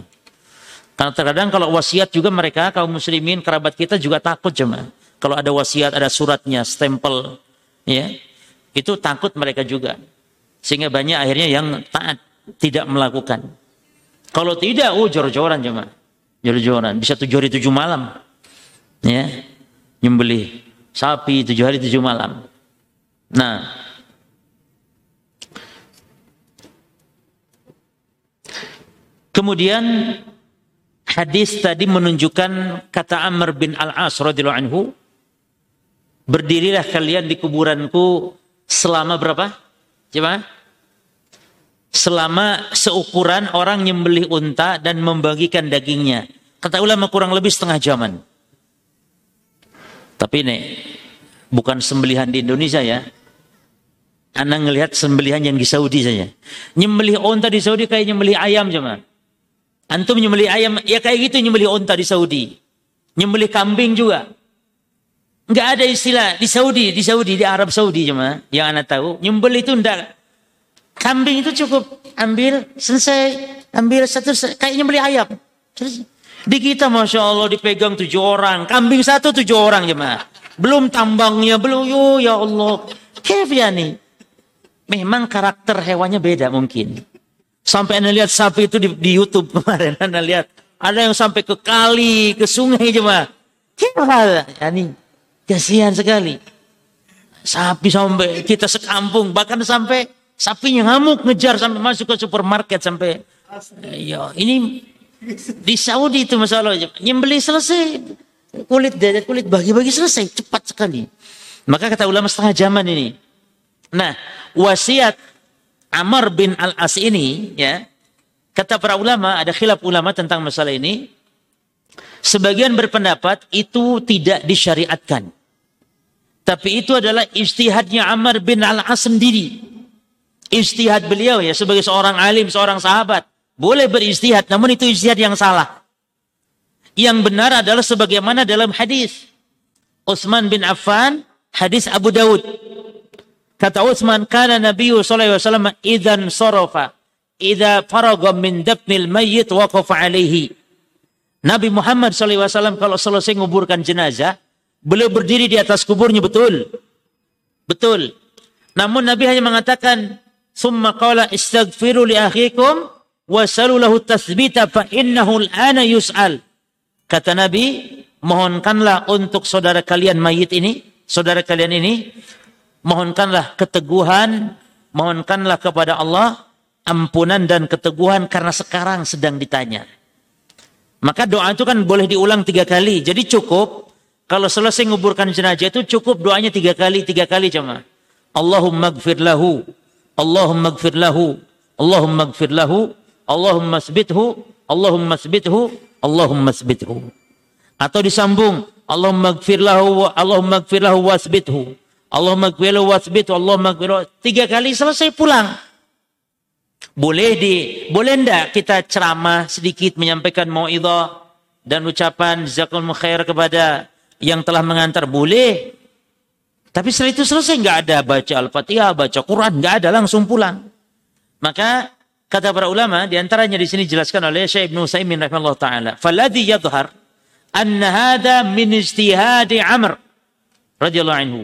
Karena terkadang kalau wasiat juga mereka kaum muslimin kerabat kita juga takut cuma kalau ada wasiat ada suratnya stempel ya itu takut mereka juga sehingga banyak akhirnya yang taat tidak melakukan. Kalau tidak, oh jor-joran cuma. jor-joran. Bisa tujuh hari tujuh malam. Ya, nyembelih sapi tujuh hari tujuh malam. Nah, kemudian hadis tadi menunjukkan kata Amr bin Al-As radhiyallahu anhu, berdirilah kalian di kuburanku selama berapa? Coba selama seukuran orang nyembelih unta dan membagikan dagingnya. Kata ulama kurang lebih setengah jaman. Tapi ini bukan sembelihan di Indonesia ya. Anda ngelihat sembelihan yang di Saudi saja. Nyembelih unta di Saudi kayak nyembelih ayam cuma. Antum nyembelih ayam, ya kayak gitu nyembelih unta di Saudi. Nyembelih kambing juga. Enggak ada istilah di Saudi, di Saudi, di Arab Saudi cuma yang anda tahu. Nyembelih itu enggak Kambing itu cukup ambil selesai, ambil satu kayaknya beli ayam. Di kita masya Allah dipegang tujuh orang, kambing satu tujuh orang jemaah. Belum tambangnya, belum yo ya Allah. Kef ya nih. Memang karakter hewannya beda mungkin. Sampai anda lihat sapi itu di, di YouTube kemarin anda lihat ada yang sampai ke kali, ke sungai jemaah. Kefal, ya nih. Kasihan sekali. Sapi sampai kita sekampung bahkan sampai Sapinya ngamuk ngejar sampai masuk ke supermarket sampai ya ini di Saudi itu masalah nyembeli selesai kulit dada kulit bagi-bagi selesai cepat sekali. Maka kata ulama setengah zaman ini. Nah, wasiat Amr bin Al-As ini ya kata para ulama ada khilaf ulama tentang masalah ini. Sebagian berpendapat itu tidak disyariatkan. Tapi itu adalah istihadnya Amr bin Al-As sendiri. Istihad beliau ya sebagai seorang alim, seorang sahabat. Boleh beristihad, namun itu istihad yang salah. Yang benar adalah sebagaimana dalam hadis. Utsman bin Affan, hadis Abu Daud. Kata Utsman, kana Nabi sallallahu alaihi wasallam idzan sarafa, idza faraga min dafnil mayyit waqafa alaihi. Nabi Muhammad SAW kalau selesai menguburkan jenazah, beliau berdiri di atas kuburnya betul. Betul. Namun Nabi hanya mengatakan, Summa qala istaghfiru li akhikum wasalu lahu tathbita fa innahu al-ana yus'al. Kata Nabi, mohonkanlah untuk saudara kalian mayit ini, saudara kalian ini, mohonkanlah keteguhan, mohonkanlah kepada Allah ampunan dan keteguhan karena sekarang sedang ditanya. Maka doa itu kan boleh diulang tiga kali. Jadi cukup kalau selesai nguburkan jenazah itu cukup doanya tiga kali, tiga kali cuma. Allahumma gfir lahu Allahumma gfir lahu, Allahumma gfir lahu, Allahumma sbithu, Allahumma sbithu, Allahumma sbithu. Atau disambung, Allahumma gfir lahu, Allahumma gfir lahu wasbithu. Allahumma gfir lahu wasbithu, Allahumma gfir lahu. Tiga kali selesai pulang. Boleh di, boleh ndak kita ceramah sedikit menyampaikan mau'idah dan ucapan jazakumullah khair kepada yang telah mengantar boleh tapi setelah itu selesai nggak ada baca Al-Fatihah, baca Quran, nggak ada langsung pulang. Maka kata para ulama di antaranya di sini dijelaskan oleh Syekh Ibnu Utsaimin rahimahullah taala, "Falladhi yadhhar anna hadha min ijtihadi Amr radhiyallahu anhu."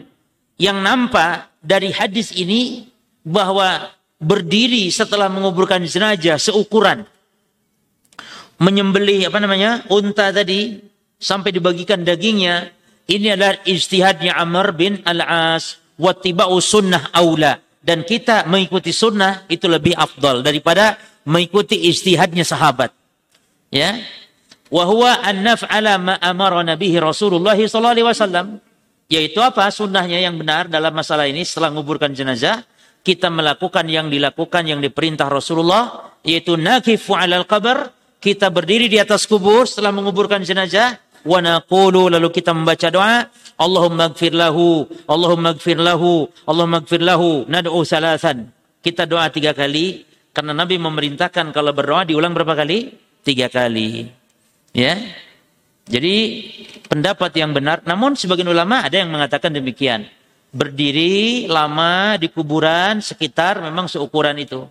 Yang nampak dari hadis ini bahwa berdiri setelah menguburkan jenazah seukuran menyembelih apa namanya unta tadi sampai dibagikan dagingnya ini adalah ijtihadnya Amr bin Al-As. Wattiba'u sunnah aula. Dan kita mengikuti sunnah itu lebih afdal daripada mengikuti ijtihadnya sahabat. Ya. Wa huwa an naf'ala ma amara nabihi Rasulullah sallallahu alaihi wasallam. Yaitu apa? Sunnahnya yang benar dalam masalah ini setelah menguburkan jenazah, kita melakukan yang dilakukan yang diperintah Rasulullah, yaitu nakifu alal qabr, kita berdiri di atas kubur setelah menguburkan jenazah, wa naqulu lalu kita membaca doa. Allahumma gfir lahu Allahumma gfir lahu Allahumma gfir lahu. Nad'u salasan. Kita doa tiga kali. Karena Nabi memerintahkan kalau berdoa diulang berapa kali? Tiga kali. Ya? Jadi pendapat yang benar. Namun sebagian ulama ada yang mengatakan demikian. Berdiri lama di kuburan sekitar memang seukuran itu.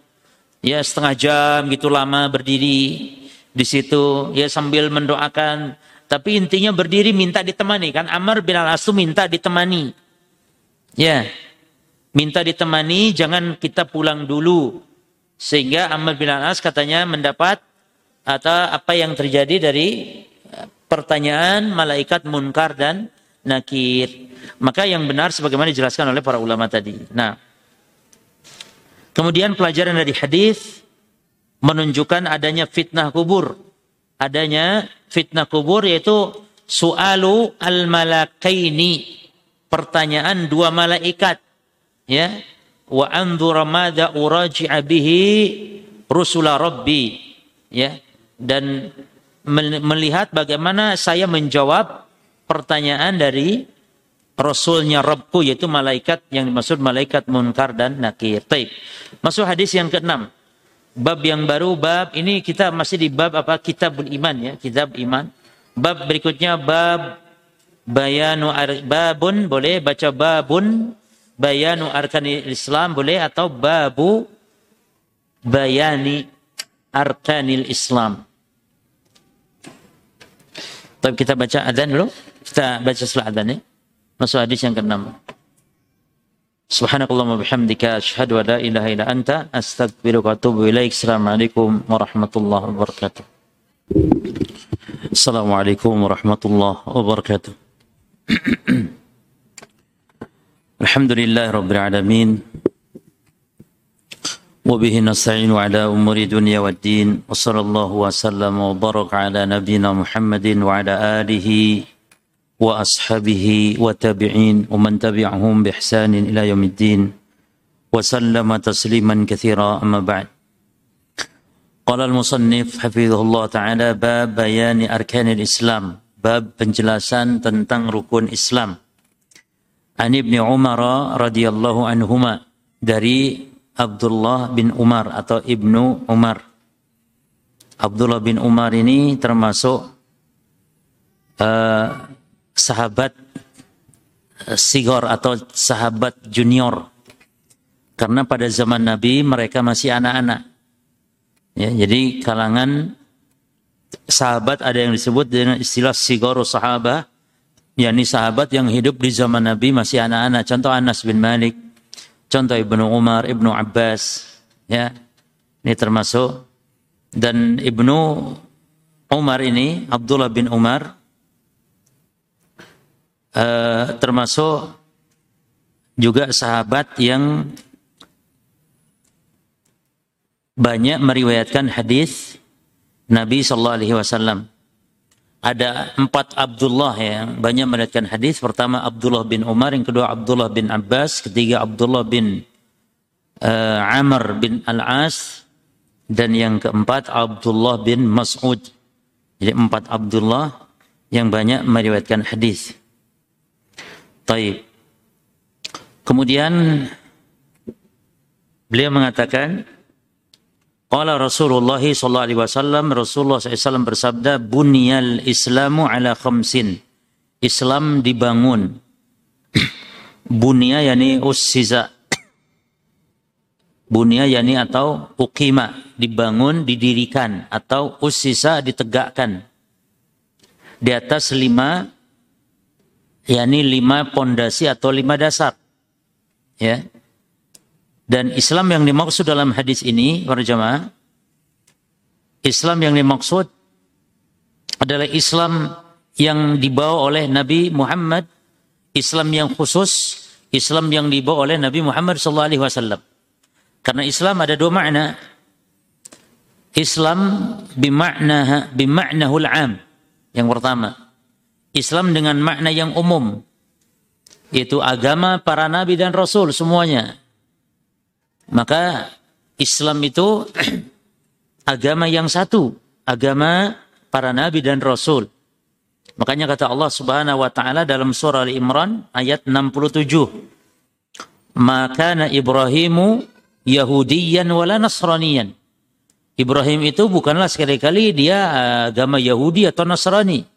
Ya setengah jam gitu lama berdiri di situ. Ya sambil mendoakan tapi intinya berdiri minta ditemani kan Amr bin al Asu minta ditemani. Ya. Minta ditemani jangan kita pulang dulu. Sehingga Amr bin al As katanya mendapat atau apa yang terjadi dari pertanyaan malaikat munkar dan nakir. Maka yang benar sebagaimana dijelaskan oleh para ulama tadi. Nah, kemudian pelajaran dari hadis menunjukkan adanya fitnah kubur. Adanya fitnah kubur yaitu su'alu al-malakaini. Pertanyaan dua malaikat. Ya. Wa anzura madha uraji'a bihi rusula rabbi. Ya. Dan melihat bagaimana saya menjawab pertanyaan dari Rasulnya Rabbku yaitu malaikat yang dimaksud malaikat munkar dan nakir. Taib. Masuk hadis yang keenam. Bab yang baru, bab ini kita masih di bab apa? Kitabul iman ya, kitab iman. Bab berikutnya bab bayanu ar, babun boleh baca babun bayanu arkanil Islam boleh atau babu bayani arkanil Islam. Tapi kita baca adzan dulu. Kita baca setelah adzan ya. Masuk hadis yang سبحانك اللهم وبحمدك أشهد أن لا إله إلا أنت أستغفرك وأتوب إليك السلام عليكم ورحمة الله وبركاته السلام عليكم ورحمة الله وبركاته الحمد لله رب العالمين وبه نستعين على أمور الدنيا والدين وصلى الله وسلم وبارك على نبينا محمد وعلى آله وأصحابه وتابعين ومن تبعهم بإحسان إلى يوم الدين وسلم تسليما كثيرا أما بعد قال المصنف حفظه الله تعالى باب بيان أركان الإسلام باب penjelasan tentang rukun Islam عن ابن عمر رضي الله عنهما dari Abdullah bin Umar atau Ibnu Umar. Abdullah bin Umar ini termasuk uh, sahabat uh, sigor atau sahabat junior. Karena pada zaman Nabi mereka masih anak-anak. Ya, jadi kalangan sahabat ada yang disebut dengan istilah sigor sahabat, yakni sahabat yang hidup di zaman Nabi masih anak-anak. Contoh Anas bin Malik, Contoh Ibnu Umar, Ibnu Abbas, ya. Ini termasuk dan Ibnu Umar ini Abdullah bin Umar uh, termasuk juga sahabat yang banyak meriwayatkan hadis Nabi Shallallahu Alaihi Wasallam ada empat Abdullah yang banyak meriwayatkan hadis. Pertama Abdullah bin Umar, yang kedua Abdullah bin Abbas, ketiga Abdullah bin uh, Amr bin Al-As, dan yang keempat Abdullah bin Mas'ud. Jadi empat Abdullah yang banyak meriwayatkan hadis. Taib. Kemudian beliau mengatakan Qala Rasulullah sallallahu alaihi wasallam Rasulullah SAW bersabda bunyal Islamu ala khamsin. Islam dibangun. Bunya yani ussiza. Bunya yani atau ukima, dibangun, didirikan atau ussisa ditegakkan. Di atas lima yakni lima pondasi atau lima dasar. Ya. Dan Islam yang dimaksud dalam hadis ini, para jemaah, Islam yang dimaksud adalah Islam yang dibawa oleh Nabi Muhammad, Islam yang khusus, Islam yang dibawa oleh Nabi Muhammad SAW. Karena Islam ada dua makna. Islam bimakna bimaknahul am. Yang pertama, Islam dengan makna yang umum, yaitu agama para nabi dan rasul semuanya. Maka Islam itu agama yang satu, agama para nabi dan rasul. Makanya kata Allah Subhanahu wa taala dalam surah Al Imran ayat 67. Maka Ibrahimu Yahudiyan wala Nasraniyan. Ibrahim itu bukanlah sekali-kali dia agama Yahudi atau Nasrani.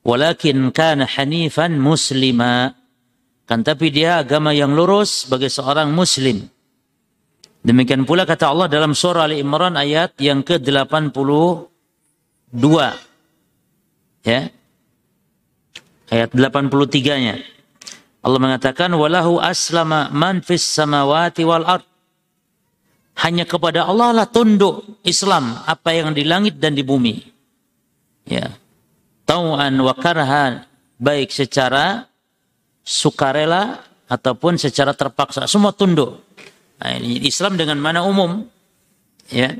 Walakin kana hanifan muslima. Kan tapi dia agama yang lurus sebagai seorang muslim. Demikian pula kata Allah dalam surah Ali Imran ayat yang ke-82. Ya. Ayat 83-nya. Allah mengatakan walahu aslama man fis samawati wal ard. hanya kepada Allah lah tunduk Islam apa yang di langit dan di bumi. Ya. Tau'an wa karhan baik secara sukarela ataupun secara terpaksa semua tunduk. Nah, ini Islam dengan mana umum. Ya.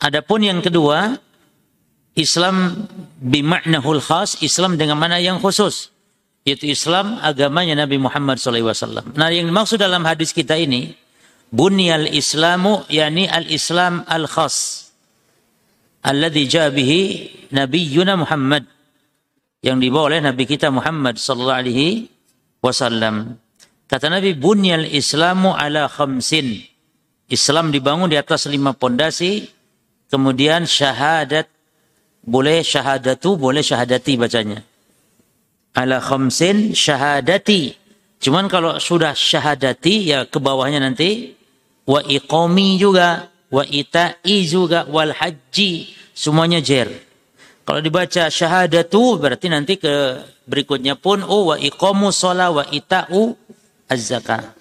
Adapun yang kedua, Islam bimaknahul khas, Islam dengan mana yang khusus. Yaitu Islam agamanya Nabi Muhammad SAW. Nah yang dimaksud dalam hadis kita ini, bunyal islamu yani al-islam Alladhi jabihi Nabiyyuna Muhammad. Yang dibawa oleh Nabi kita Muhammad sallallahu alaihi wasallam. Kata Nabi, bunyal islamu ala khamsin. Islam dibangun di atas lima pondasi, kemudian syahadat boleh syahadatu, boleh syahadati bacanya. Ala khamsin syahadati. Cuman kalau sudah syahadati ya ke bawahnya nanti wa iqami juga, wa ita'i juga, wal haji. Semuanya jer. Kalau dibaca syahadatu berarti nanti ke berikutnya pun oh wa iqamu sholat wa ita'u az-zakah.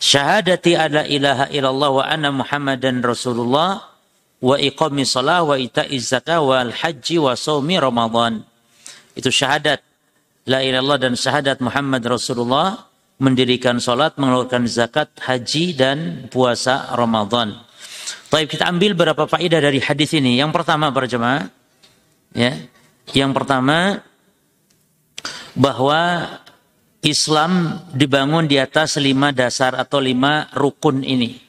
Syahadati ala ilaha illallah wa anna muhammadan rasulullah wa iqami salah wa ita'iz zakah wal haji wa saumi ramadan. Itu syahadat la ilallah dan syahadat Muhammad Rasulullah mendirikan salat, mengeluarkan zakat, haji dan puasa Ramadan. Baik, kita ambil beberapa faedah dari hadis ini. Yang pertama para jemaah, ya. Yang pertama bahwa Islam dibangun di atas lima dasar atau lima rukun ini.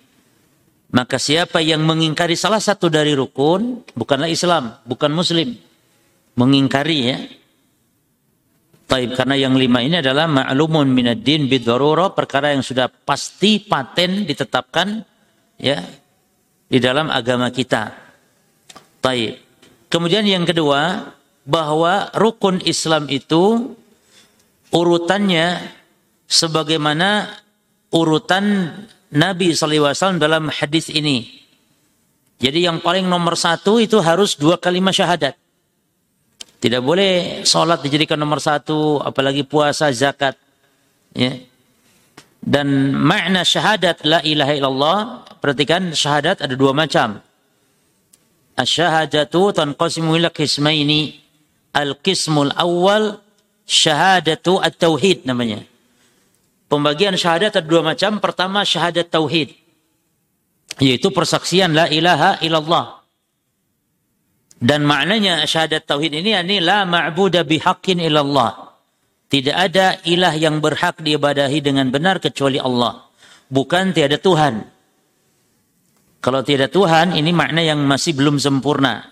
Maka siapa yang mengingkari salah satu dari rukun, bukanlah Islam, bukan Muslim. Mengingkari ya. Taib, karena yang lima ini adalah ma'lumun minad din perkara yang sudah pasti paten ditetapkan ya di dalam agama kita. Taib. Kemudian yang kedua, bahwa rukun Islam itu urutannya sebagaimana urutan Nabi SAW dalam hadis ini. Jadi yang paling nomor satu itu harus dua kalimat syahadat. Tidak boleh sholat dijadikan nomor satu, apalagi puasa, zakat. Ya. Dan makna syahadat la ilaha illallah, perhatikan syahadat ada dua macam. Asyahadatu tanqasimu ila qismaini. Al-qismul awal syahadatu at-tauhid namanya. Pembagian syahadat ada dua macam. Pertama syahadat tauhid. Yaitu persaksian la ilaha illallah. Dan maknanya syahadat tauhid ini ini la ma'buda bihaqqin illallah. Tidak ada ilah yang berhak diibadahi dengan benar kecuali Allah. Bukan tiada Tuhan. Kalau tiada Tuhan ini makna yang masih belum sempurna.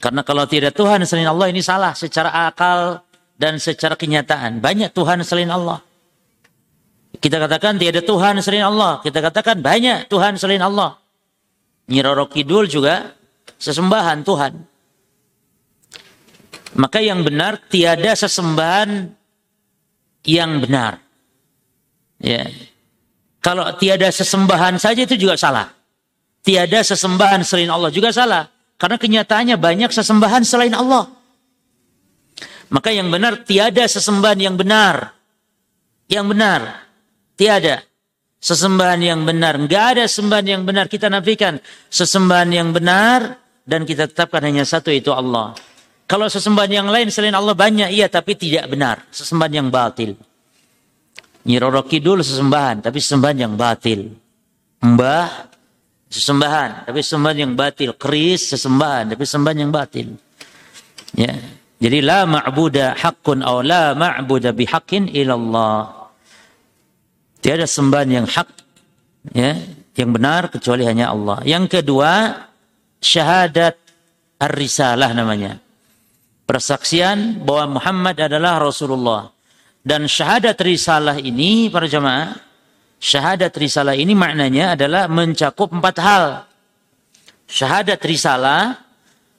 Karena kalau tidak Tuhan selain Allah ini salah secara akal dan secara kenyataan. Banyak Tuhan selain Allah. Kita katakan tiada Tuhan selain Allah. Kita katakan banyak Tuhan selain Allah. Nyiroro Kidul juga sesembahan Tuhan. Maka yang benar tiada sesembahan yang benar. Ya. Kalau tiada sesembahan saja itu juga salah. Tiada sesembahan selain Allah juga salah. Karena kenyataannya banyak sesembahan selain Allah. Maka yang benar tiada sesembahan yang benar. Yang benar. Tiada sesembahan yang benar. Enggak ada sembahan yang benar. Kita nafikan sesembahan yang benar dan kita tetapkan hanya satu itu Allah. Kalau sesembahan yang lain selain Allah banyak iya tapi tidak benar. Sesembahan yang batil. Nyiroro Kidul sesembahan tapi sesembahan yang batil. Mbah sesembahan tapi sesembahan yang batil. Keris sesembahan tapi sesembahan yang batil. Ya. Jadi la ma'buda haqqun aw la ma'buda bihaqqin ilallah. Tiada sembahan yang hak ya, yang benar kecuali hanya Allah. Yang kedua, syahadat ar-risalah namanya. Persaksian bahwa Muhammad adalah Rasulullah. Dan syahadat risalah ini para jemaah, syahadat risalah ini maknanya adalah mencakup empat hal. Syahadat risalah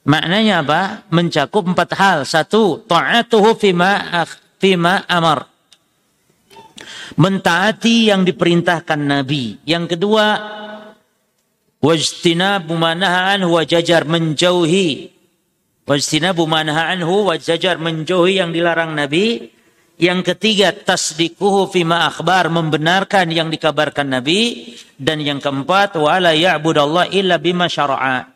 maknanya apa? Mencakup empat hal. Satu, ta'atuhu fima fima amar mentaati yang diperintahkan Nabi. Yang kedua, wajtina bumanaha anhu wajajar menjauhi wajtina bumanaha anhu wajajar menjauhi yang dilarang Nabi. Yang ketiga, tasdikuhu fima akhbar, membenarkan yang dikabarkan Nabi. Dan yang keempat, wala ya'budallah illa bima syara'a.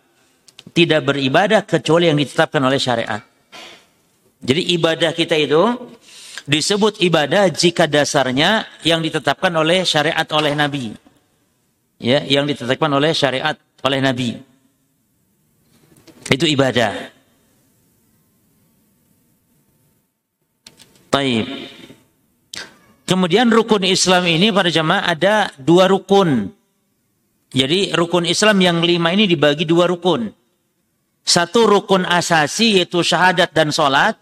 Tidak beribadah kecuali yang ditetapkan oleh syariat. Jadi ibadah kita itu disebut ibadah jika dasarnya yang ditetapkan oleh syariat oleh Nabi. Ya, yang ditetapkan oleh syariat oleh Nabi. Itu ibadah. Taib. Kemudian rukun Islam ini pada jamaah ada dua rukun. Jadi rukun Islam yang lima ini dibagi dua rukun. Satu rukun asasi yaitu syahadat dan sholat.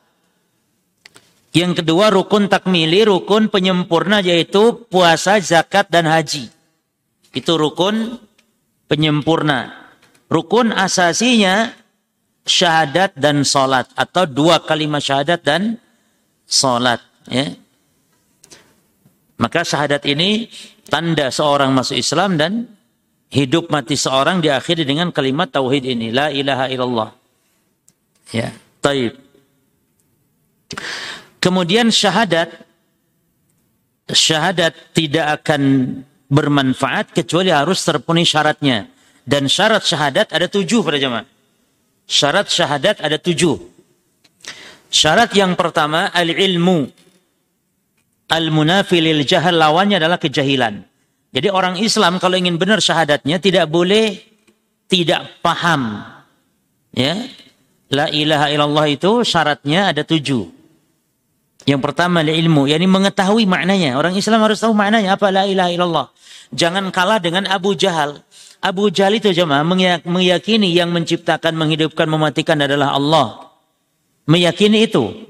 Yang kedua rukun takmili, rukun penyempurna yaitu puasa, zakat, dan haji. Itu rukun penyempurna. Rukun asasinya syahadat dan sholat. Atau dua kalimat syahadat dan salat ya. Maka syahadat ini tanda seorang masuk Islam dan hidup mati seorang diakhiri dengan kalimat tauhid ini la ilaha illallah. Ya, taib. Kemudian syahadat syahadat tidak akan bermanfaat kecuali harus terpenuhi syaratnya. Dan syarat syahadat ada tujuh pada jemaah. Syarat syahadat ada tujuh. Syarat yang pertama al-ilmu. Al-munafi lil jahal lawannya adalah kejahilan. Jadi orang Islam kalau ingin benar syahadatnya tidak boleh tidak paham. Ya. La ilaha illallah itu syaratnya ada tujuh. Yang pertama ilmu, yakni mengetahui maknanya. Orang Islam harus tahu maknanya apa la ilaha illallah. Jangan kalah dengan Abu Jahal. Abu Jahal itu jemaah meyakini yang menciptakan, menghidupkan, mematikan adalah Allah meyakini itu.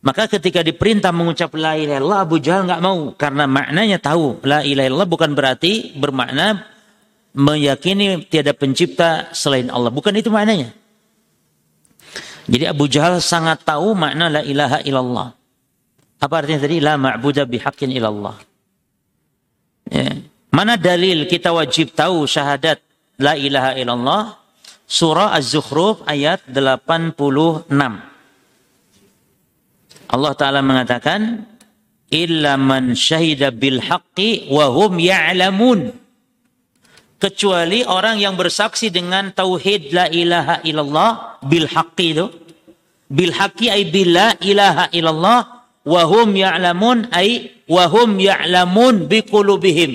Maka ketika diperintah mengucap la ilaha illallah Abu Jahal nggak mau karena maknanya tahu la ilaha illallah bukan berarti bermakna meyakini tiada pencipta selain Allah. Bukan itu maknanya. Jadi Abu Jahal sangat tahu makna la ilaha illallah. Apa artinya tadi? La ma'budah bihaqqin illallah. Ya. Mana dalil kita wajib tahu syahadat la ilaha illallah? Surah Az-Zukhruf ayat 86. Allah Ta'ala mengatakan, illa man syahida bil haqqi wa hum ya'lamun. Kecuali orang yang bersaksi dengan tauhid la ilaha illallah bil haqqi itu. Bil haqqi ay bila ilaha illallah wa hum ya'lamun ay wa hum ya'lamun bi qulubihim.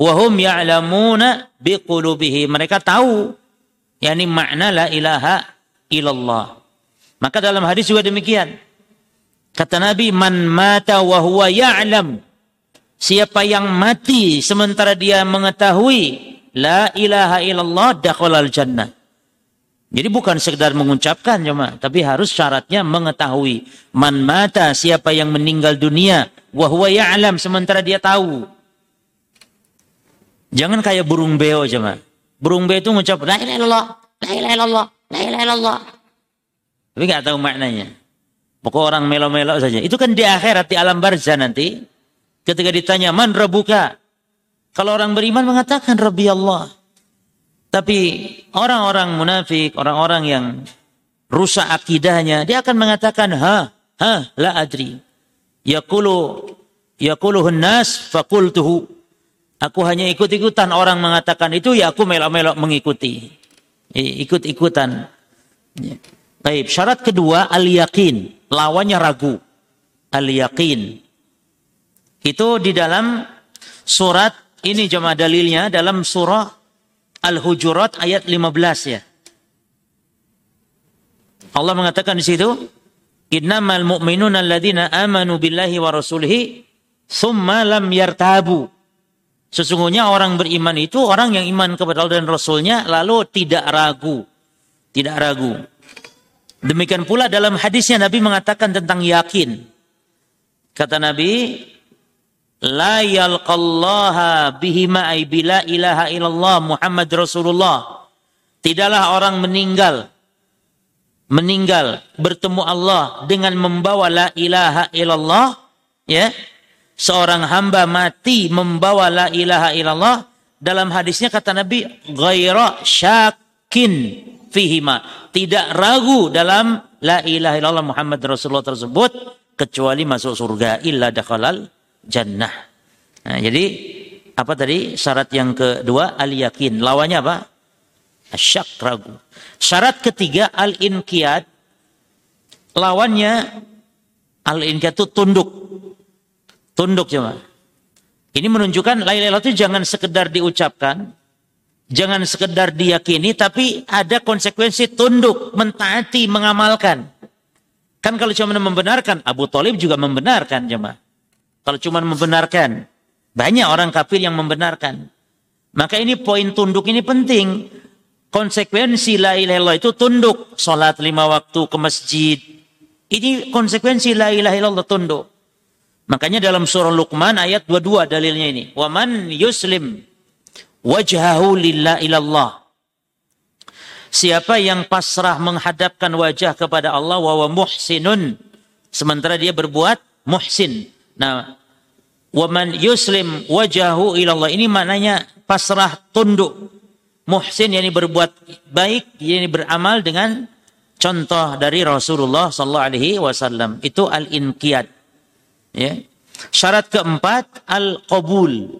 Wa hum ya'lamuna bi qulubihim. Mereka tahu yakni makna la ilaha illallah. Maka dalam hadis juga demikian. Kata Nabi, man mata wa huwa ya'lam. Siapa yang mati sementara dia mengetahui la ilaha illallah dakhalal jannah. Jadi bukan sekedar mengucapkan cuma, tapi harus syaratnya mengetahui. Man mata siapa yang meninggal dunia wa huwa ya'lam sementara dia tahu. Jangan kayak burung beo cuma. Burung beo itu mengucap la ilaha illallah, la ilaha illallah, la ilaha illallah. Tapi nggak tahu maknanya. Pokok orang melo-melo saja. Itu kan di akhirat, di alam barzah nanti. Ketika ditanya, man rabuka? Kalau orang beriman mengatakan, Rabbi Allah. Tapi orang-orang munafik, orang-orang yang rusak akidahnya, dia akan mengatakan, ha, ha, la adri. Yakulu, yakuluhun nas fakultuhu. Aku hanya ikut-ikutan orang mengatakan itu, ya aku melok-melok mengikuti. Ikut-ikutan. Baik, syarat kedua al-yakin lawannya ragu. Al-yaqin. Itu di dalam surat ini jemaah dalilnya dalam surah Al-Hujurat ayat 15 ya. Allah mengatakan di situ, "Innamal mu'minuna alladzina amanu billahi wa rasulihi tsumma lam yartabu." Sesungguhnya orang beriman itu orang yang iman kepada Allah dan Rasulnya lalu tidak ragu. Tidak ragu. Demikian pula dalam hadisnya Nabi mengatakan tentang yakin. Kata Nabi, La yalqallaha bihima ay ilaha illallah Muhammad Rasulullah. Tidaklah orang meninggal meninggal bertemu Allah dengan membawa la ilaha illallah ya seorang hamba mati membawa la ilaha illallah dalam hadisnya kata Nabi ghaira syakin fihima. Tidak ragu dalam la ilaha illallah Muhammad Rasulullah tersebut kecuali masuk surga illa dakhalal jannah. Nah, jadi apa tadi? Syarat yang kedua al yakin lawannya apa? Syak ragu. Syarat ketiga al inqiyad lawannya al inqiyad itu tunduk. Tunduk coba. Ini menunjukkan la ilaha itu jangan sekedar diucapkan, jangan sekedar diyakini, tapi ada konsekuensi tunduk, mentaati, mengamalkan. Kan kalau cuma membenarkan, Abu Talib juga membenarkan jemaah. Kalau cuma membenarkan, banyak orang kafir yang membenarkan. Maka ini poin tunduk ini penting. Konsekuensi la ilaha illallah itu tunduk. Salat lima waktu ke masjid. Ini konsekuensi la ilaha illallah tunduk. Makanya dalam surah Luqman ayat 22 dalilnya ini. Wa man yuslim wajhahu lillah ilallah. Siapa yang pasrah menghadapkan wajah kepada Allah wa muhsinun sementara dia berbuat muhsin. Nah, wa man yuslim wajahu ilallah ini maknanya pasrah tunduk. Muhsin yakni berbuat baik, yakni beramal dengan contoh dari Rasulullah sallallahu alaihi wasallam. Itu al-inqiyad. Ya. Syarat keempat al-qabul,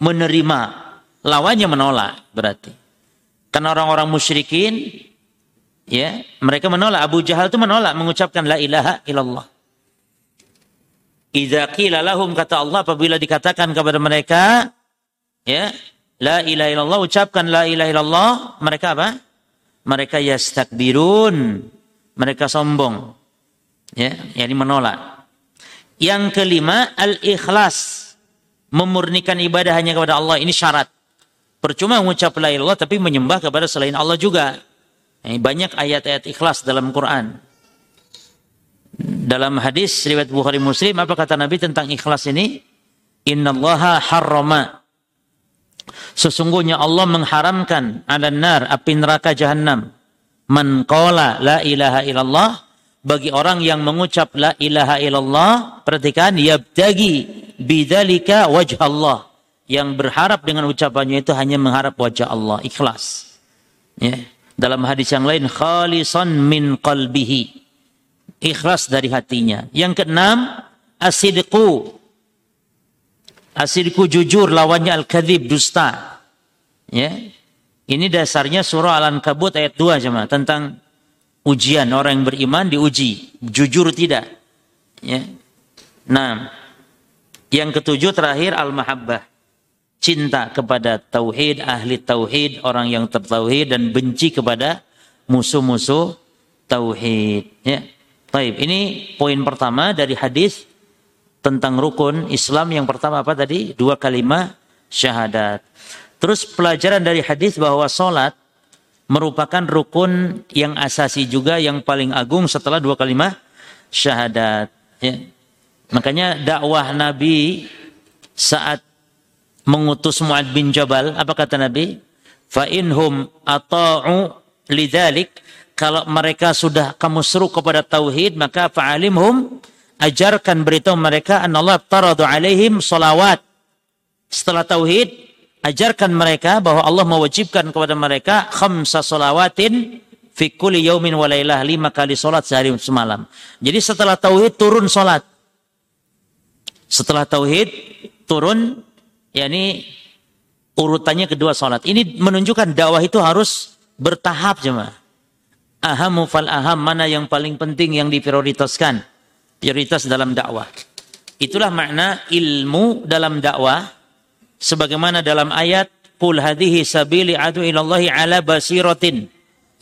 menerima. Lawannya menolak berarti. Karena orang-orang musyrikin ya, mereka menolak Abu Jahal itu menolak mengucapkan la ilaha illallah. Idza qila lahum kata Allah apabila dikatakan kepada mereka ya, la ilaha illallah ucapkan la ilaha illallah, mereka apa? Mereka yastakbirun. Mereka sombong. Ya, yakni menolak. Yang kelima, al-ikhlas. Memurnikan ibadah hanya kepada Allah. Ini syarat. Percuma mengucap la ilallah tapi menyembah kepada selain Allah juga. Banyak ayat-ayat ikhlas dalam Quran. Dalam hadis riwayat Bukhari Muslim apa kata Nabi tentang ikhlas ini? Innallaha harrama. Sesungguhnya Allah mengharamkan ala nar api neraka jahanam. Man qala la ilaha illallah bagi orang yang mengucap la ilaha illallah perhatikan yabtagi bidzalika wajh Allah yang berharap dengan ucapannya itu hanya mengharap wajah Allah ikhlas. Ya. Dalam hadis yang lain khalisan min qalbihi. Ikhlas dari hatinya. Yang keenam asidqu. Asidqu jujur lawannya al-kadzib dusta. Ya. Ini dasarnya surah Al-Ankabut ayat 2 jemaah tentang ujian orang yang beriman diuji jujur tidak. Ya. Nah yang ketujuh terakhir al-mahabbah cinta kepada tauhid ahli tauhid orang yang tertauhid dan benci kepada musuh-musuh tauhid ya Baik, ini poin pertama dari hadis tentang rukun Islam yang pertama apa tadi? Dua kalimat syahadat. Terus pelajaran dari hadis bahwa solat merupakan rukun yang asasi juga yang paling agung setelah dua kalimat syahadat. Ya. Makanya dakwah Nabi saat mengutus Muad bin Jabal, apa kata Nabi? Fa inhum ata'u lidzalik kalau mereka sudah kamu seru kepada tauhid maka fa'alimhum ajarkan beritahu mereka an Allah taradu alaihim salawat setelah tauhid ajarkan mereka bahwa Allah mewajibkan kepada mereka khamsa salawatin fi kulli yaumin wa lailah lima kali salat sehari semalam. Jadi setelah tauhid turun salat. Setelah tauhid turun yakni urutannya kedua salat. Ini menunjukkan dakwah itu harus bertahap jemaah. Ahamu fal aham mana yang paling penting yang diprioritaskan. Prioritas dalam dakwah. Itulah makna ilmu dalam dakwah sebagaimana dalam ayat Qul hadhihi sabili adu ilallahi ala basiratin.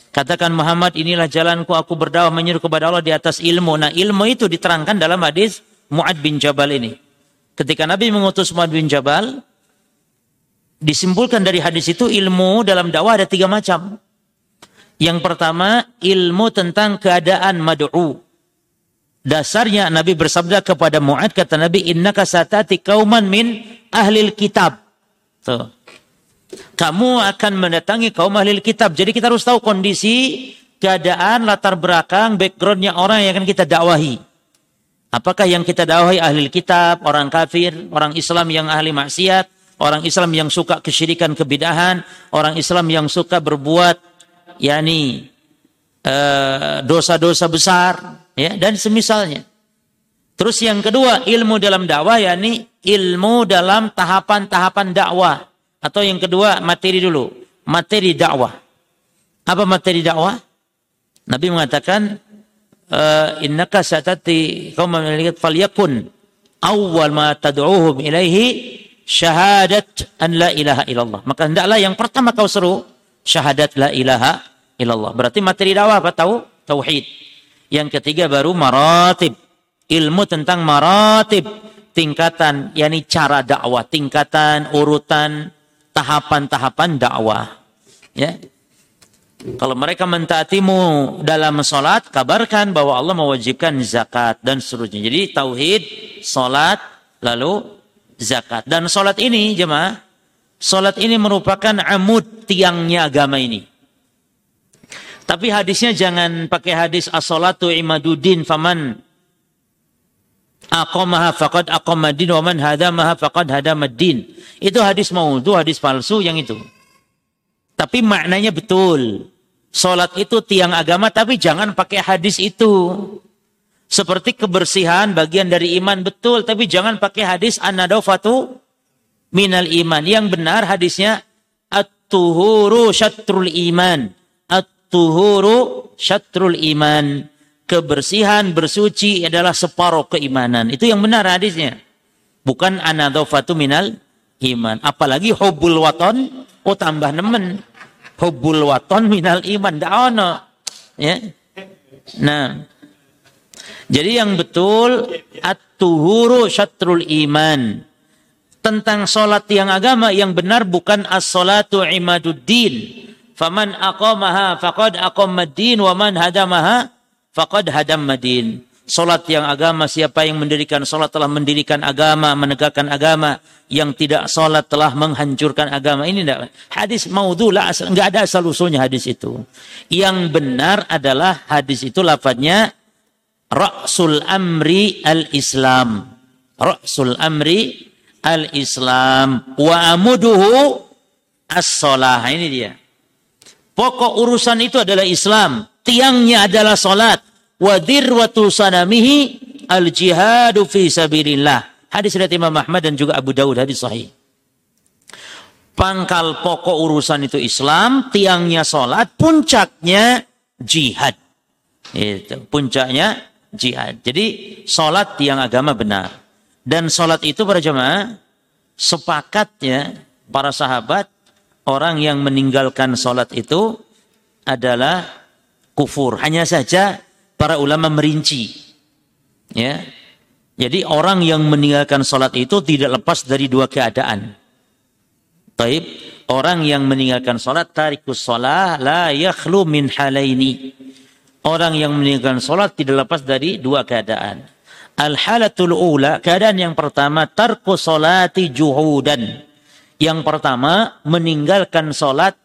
Katakan Muhammad inilah jalanku aku berdakwah menyeru kepada Allah di atas ilmu. Nah, ilmu itu diterangkan dalam hadis Muad bin Jabal ini. Ketika Nabi mengutus Muad bin Jabal, disimpulkan dari hadis itu ilmu dalam dakwah ada tiga macam. Yang pertama, ilmu tentang keadaan mad'u. Dasarnya Nabi bersabda kepada Muad kata Nabi innaka satati kauman min ahlil kitab. Tuh. Kamu akan mendatangi kaum ahli kitab. Jadi kita harus tahu kondisi, keadaan, latar belakang, backgroundnya orang yang akan kita dakwahi. Apakah yang kita dakwahi ahli kitab, orang kafir, orang Islam yang ahli maksiat, orang Islam yang suka kesyirikan, kebidahan, orang Islam yang suka berbuat yakni eh, dosa-dosa besar, ya dan semisalnya. Terus yang kedua, ilmu dalam dakwah yakni ilmu dalam tahapan-tahapan dakwah. Atau yang kedua, materi dulu. Materi dakwah. Apa materi dakwah? Nabi mengatakan, innaka satati qauman min falyakun awwal ma tad'uhum ilaihi syahadat an la ilaha illallah. Maka hendaklah yang pertama kau seru syahadat la ilaha illallah. Berarti materi dakwah apa tahu? Tauhid. Yang ketiga baru maratib ilmu tentang maratib tingkatan yakni cara dakwah tingkatan urutan tahapan-tahapan dakwah ya kalau mereka mentaatimu dalam sholat kabarkan bahwa Allah mewajibkan zakat dan seterusnya jadi tauhid sholat lalu zakat dan sholat ini jemaah sholat ini merupakan amud tiangnya agama ini tapi hadisnya jangan pakai hadis as-salatu imaduddin faman aqamaha faqad aqamadin wa man hadamaha faqad hadamaddin. Itu hadis maudhu, hadis palsu yang itu. Tapi maknanya betul. Salat itu tiang agama tapi jangan pakai hadis itu. Seperti kebersihan bagian dari iman betul tapi jangan pakai hadis an-nadafatu minal iman. Yang benar hadisnya at-tuhuru syatrul iman. At-tuhuru syatrul iman kebersihan, bersuci adalah separuh keimanan. Itu yang benar hadisnya. Bukan anadofatu minal iman. Apalagi hubul waton, oh tambah nemen. Hubul waton minal iman. Tidak ono. Ya. Nah, jadi yang betul at-tuhuru syatrul iman. Tentang solat yang agama yang benar bukan as-salatu imaduddin. Faman aqamaha faqad aqamad din wa man hadamaha faqad hadam Salat yang agama siapa yang mendirikan salat telah mendirikan agama, menegakkan agama. Yang tidak salat telah menghancurkan agama. Ini tidak hadis maudhu lah enggak ada asal usulnya hadis itu. Yang benar adalah hadis itu lafadznya Ra'sul amri al-Islam. Ra'sul amri al-Islam. Wa amuduhu as-salah. Ini dia. Pokok urusan itu adalah Islam tiangnya adalah salat wa dirwatu sanamihi al jihadu fi sabilillah. Hadis dari Imam Ahmad dan juga Abu Dawud hadis sahih. Pangkal pokok urusan itu Islam tiangnya salat puncaknya jihad. Itu puncaknya jihad. Jadi salat tiang agama benar. Dan salat itu para jemaah sepakatnya para sahabat orang yang meninggalkan salat itu adalah kufur. Hanya saja para ulama merinci. Ya. Jadi orang yang meninggalkan sholat itu tidak lepas dari dua keadaan. Taib, orang yang meninggalkan sholat tarikus sholat la yakhlu min halaini. Orang yang meninggalkan sholat tidak lepas dari dua keadaan. Al halatul ula, keadaan yang pertama tarku sholati juhudan. Yang pertama meninggalkan sholat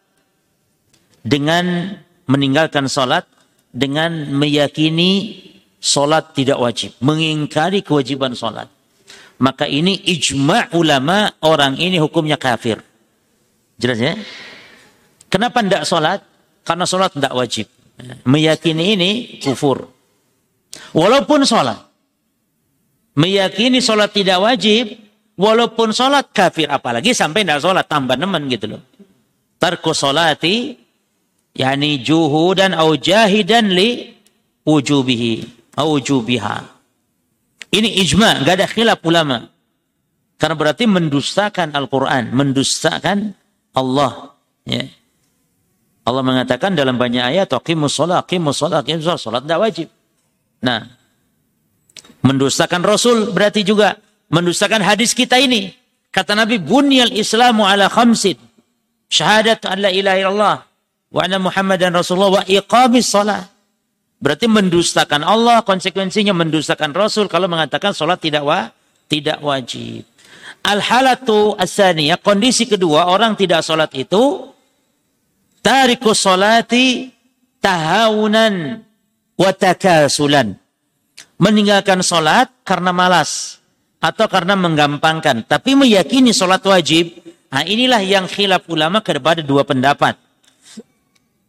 dengan meninggalkan sholat dengan meyakini sholat tidak wajib. Mengingkari kewajiban sholat. Maka ini ijma' ulama orang ini hukumnya kafir. Jelas ya? Kenapa tidak sholat? Karena sholat tidak wajib. Meyakini ini kufur. Walaupun sholat. Meyakini sholat tidak wajib. Walaupun sholat kafir. Apalagi sampai tidak sholat. Tambah nemen gitu loh. Tarku sholati yani juhudan au jahidan li wujubihi au wujubiha. Ini ijma, enggak ada khilaf ulama. Karena berarti mendustakan Al-Qur'an, mendustakan Allah, ya. Allah mengatakan dalam banyak ayat, "Aqimus shalah, aqimus shalah, aqimus shalah." Salat tidak wajib. Nah, mendustakan Rasul berarti juga mendustakan hadis kita ini. Kata Nabi, "Bunyal Islamu ala khamsin." Syahadat an la ilaha illallah wa anna Muhammadan Rasulullah wa iqamis salat. Berarti mendustakan Allah, konsekuensinya mendustakan Rasul kalau mengatakan salat tidak wa, tidak wajib. Al-halatu asaniyah, kondisi kedua orang tidak salat itu tariku salati tahawunan wa takasulan. Meninggalkan salat karena malas atau karena menggampangkan, tapi meyakini salat wajib. Nah, inilah yang khilaf ulama kepada dua pendapat.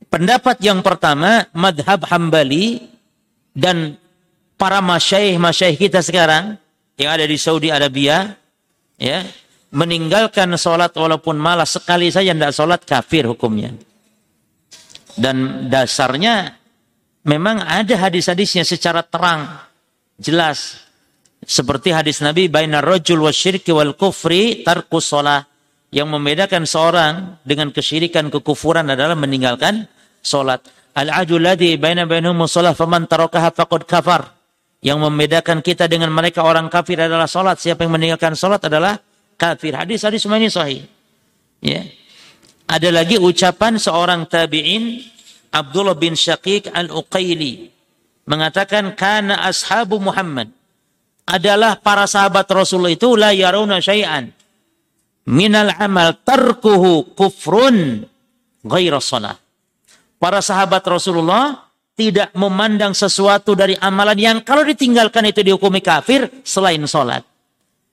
Pendapat yang pertama, madhab hambali dan para masyaih-masyaih kita sekarang yang ada di Saudi Arabia ya meninggalkan sholat walaupun malas sekali saja tidak sholat kafir hukumnya. Dan dasarnya memang ada hadis-hadisnya secara terang jelas. Seperti hadis Nabi bainar rajul wasyirki wal kufri tarkus sholat yang membedakan seorang dengan kesyirikan kekufuran adalah meninggalkan sholat al-ajul ladhi baina bainahum sholat faman tarakaha faqad kafar yang membedakan kita dengan mereka orang kafir adalah solat. Siapa yang meninggalkan solat adalah kafir. Hadis-hadis semua ini sahih. Ya. Ada lagi ucapan seorang tabi'in Abdullah bin Syaqiq al-Uqaili mengatakan karena ashabu Muhammad adalah para sahabat Rasulullah itu la yaruna syai'an minal amal tarkuhu kufrun ghaira salat. Para sahabat Rasulullah tidak memandang sesuatu dari amalan yang kalau ditinggalkan itu dihukumi kafir selain sholat.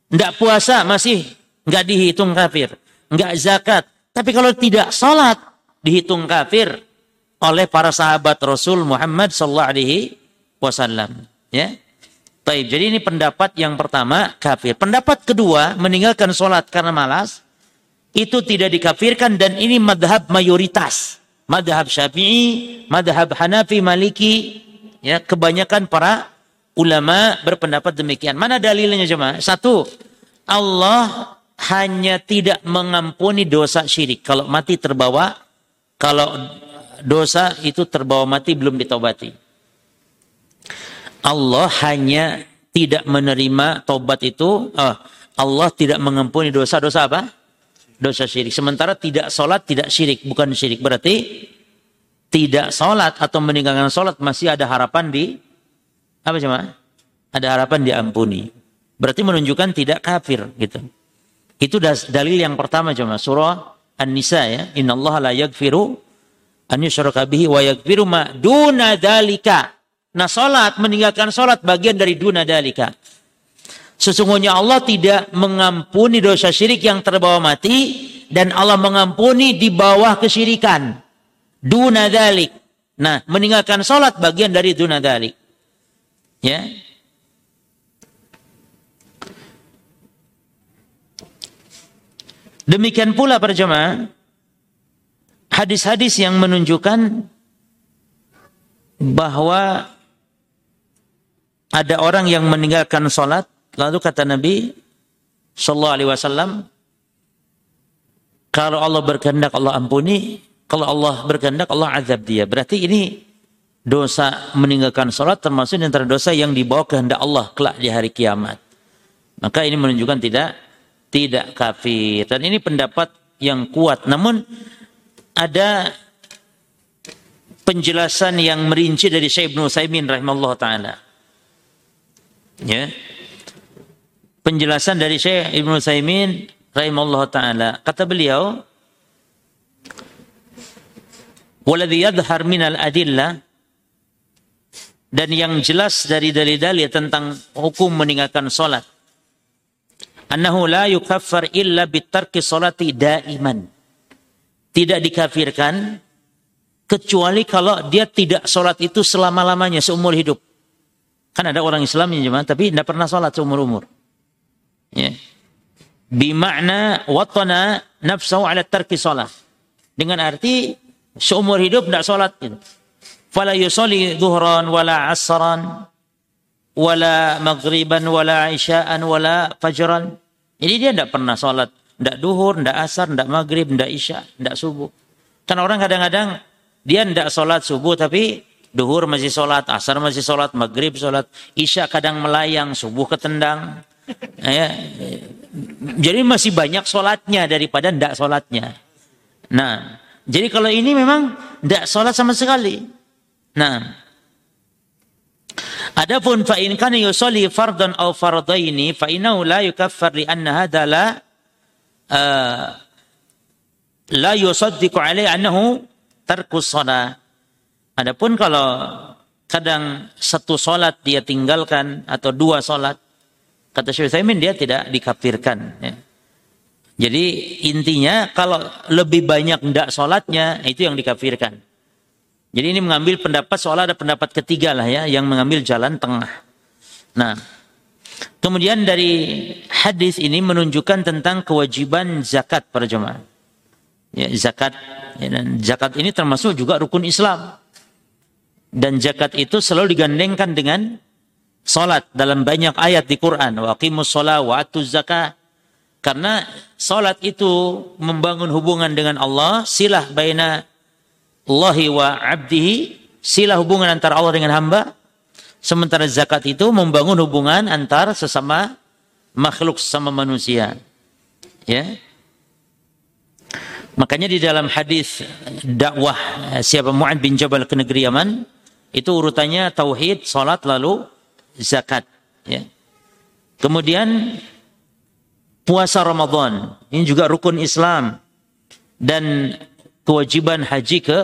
Tidak puasa masih nggak dihitung kafir. Nggak zakat. Tapi kalau tidak sholat dihitung kafir oleh para sahabat Rasul Muhammad Sallallahu Alaihi Wasallam. Ya. Baik, jadi ini pendapat yang pertama kafir. Pendapat kedua meninggalkan sholat karena malas itu tidak dikafirkan dan ini madhab mayoritas madhab syafi'i, madhab Hanafi, Maliki, ya kebanyakan para ulama berpendapat demikian. Mana dalilnya cuma? Satu, Allah hanya tidak mengampuni dosa syirik. Kalau mati terbawa, kalau dosa itu terbawa mati belum ditobati. Allah hanya tidak menerima tobat itu, oh, Allah tidak mengampuni dosa-dosa apa? Dosa syirik. Sementara tidak sholat tidak syirik, bukan syirik. Berarti tidak sholat atau meninggalkan sholat masih ada harapan di apa cuma? Ada harapan diampuni. Berarti menunjukkan tidak kafir gitu. Itu dalil yang pertama cuma surah An-Nisa ya. Inna Allah la yagfiru an yushraka bihi wa yagfiru ma duna dalika. Nah sholat, meninggalkan sholat bagian dari duna dalika. Sesungguhnya Allah tidak mengampuni dosa syirik yang terbawa mati dan Allah mengampuni di bawah kesyirikan. Duna dalik. Nah, meninggalkan sholat bagian dari duna dalik. Ya. Demikian pula para jemaah hadis-hadis yang menunjukkan bahwa ada orang yang meninggalkan sholat Lalu kata Nabi Sallallahu Alaihi Wasallam, kalau Allah berkehendak Allah ampuni, kalau Allah berkehendak Allah azab dia. Berarti ini dosa meninggalkan sholat termasuk antara dosa yang dibawa kehendak Allah kelak di hari kiamat. Maka ini menunjukkan tidak tidak kafir. Dan ini pendapat yang kuat. Namun ada penjelasan yang merinci dari Syekh Ibnu Utsaimin rahimahullah taala. Ya penjelasan dari Syekh Ibnu Saimin rahimahullah taala. Kata beliau, "Waladhi yadhhar minal adillah" dan yang jelas dari dalil-dalil tentang hukum meninggalkan salat. Annahu la yukaffar illa bitarki salati daiman. Tidak dikafirkan kecuali kalau dia tidak sholat itu selama-lamanya seumur hidup. Kan ada orang Islam yang tapi tidak pernah sholat seumur umur. Ya. Bimakna watana nafsu ala tarki salat. Dengan arti seumur hidup tidak salat gitu. Fala yusalli dhuhran wala asran wala maghriban wala isya'an wala fajran. Jadi dia tidak pernah salat, tidak duhur, tidak asar, tidak maghrib, tidak isya, tidak subuh. Kan orang kadang-kadang dia tidak salat subuh tapi duhur masih salat, asar masih salat, maghrib salat, isya kadang melayang, subuh ketendang, ya, jadi masih banyak sholatnya daripada tidak sholatnya. Nah, jadi kalau ini memang tidak sholat sama sekali. Nah, adapun fa in kana yusalli fardan aw fardaini fa innahu la yukaffar li anna hadha la uh, la yusaddiqu alaihi annahu tarkus shalah. Adapun kalau kadang satu solat dia tinggalkan atau dua solat Kata Syekh Utsaimin dia tidak dikafirkan. Ya. Jadi intinya kalau lebih banyak tidak sholatnya itu yang dikafirkan. Jadi ini mengambil pendapat soal ada pendapat ketiga lah ya yang mengambil jalan tengah. Nah, kemudian dari hadis ini menunjukkan tentang kewajiban zakat para jemaah. Ya, zakat ya, dan zakat ini termasuk juga rukun Islam. Dan zakat itu selalu digandengkan dengan salat dalam banyak ayat di Quran. Wa aqimus shalah wa zakat. Karena salat itu membangun hubungan dengan Allah, silah baina Allahi wa abdihi, silah hubungan antara Allah dengan hamba. Sementara zakat itu membangun hubungan antar sesama makhluk sesama manusia. Ya. Makanya di dalam hadis dakwah siapa Mu'ad bin Jabal ke negeri Yaman, itu urutannya tauhid, salat lalu zakat, ya. Kemudian puasa Ramadan, ini juga rukun Islam dan kewajiban haji ke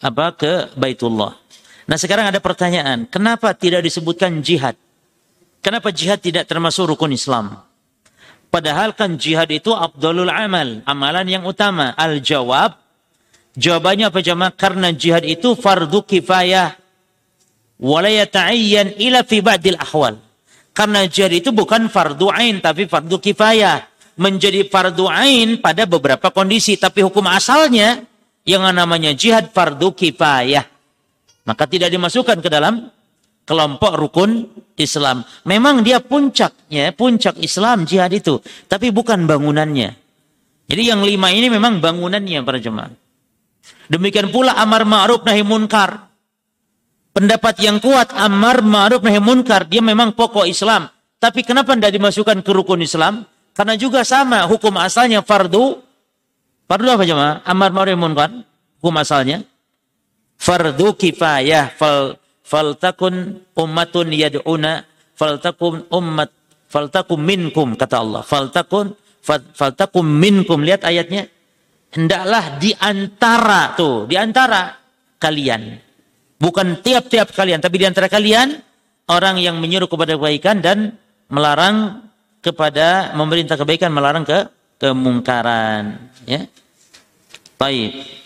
apa ke Baitullah. Nah sekarang ada pertanyaan, kenapa tidak disebutkan jihad? Kenapa jihad tidak termasuk rukun Islam? Padahal kan jihad itu abdulul amal, amalan yang utama. Al-jawab, jawabannya apa jemaah? Karena jihad itu fardu kifayah. Walayata'ayyan ila fi ba'dil ahwal. Karena jihad itu bukan fardu ain, tapi fardu kifayah. Menjadi fardu ain pada beberapa kondisi. Tapi hukum asalnya, yang namanya jihad fardu kifayah maka tidak dimasukkan ke dalam kelompok rukun Islam. Memang dia puncaknya, puncak Islam jihad itu, tapi bukan bangunannya. Jadi yang lima ini memang bangunannya para jemaah. Demikian pula amar ma'ruf nahi munkar. Pendapat yang kuat amar ma'ruf nahi munkar dia memang pokok Islam. Tapi kenapa tidak dimasukkan ke rukun Islam? Karena juga sama hukum asalnya fardu. Fardu apa jemaah? Amar ma'ruf nahi munkar. Hukum asalnya fardu kifayah fal faltakun ummatun yad'una faltakun ummat faltakum minkum kata Allah faltakun faltakum minkum lihat ayatnya hendaklah di antara tuh di antara kalian bukan tiap-tiap kalian tapi di antara kalian orang yang menyuruh kepada kebaikan dan melarang kepada memerintah kebaikan melarang ke kemungkaran ya baik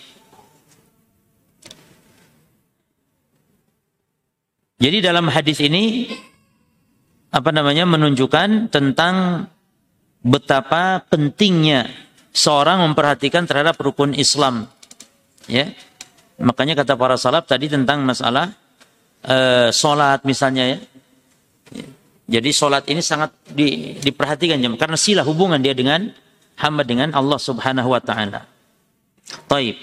Jadi dalam hadis ini apa namanya menunjukkan tentang betapa pentingnya seorang memperhatikan terhadap rukun Islam. Ya. Makanya kata para salaf tadi tentang masalah uh, solat misalnya ya. Jadi solat ini sangat di, diperhatikan karena sila hubungan dia dengan hamba dengan Allah Subhanahu wa taala. Taib.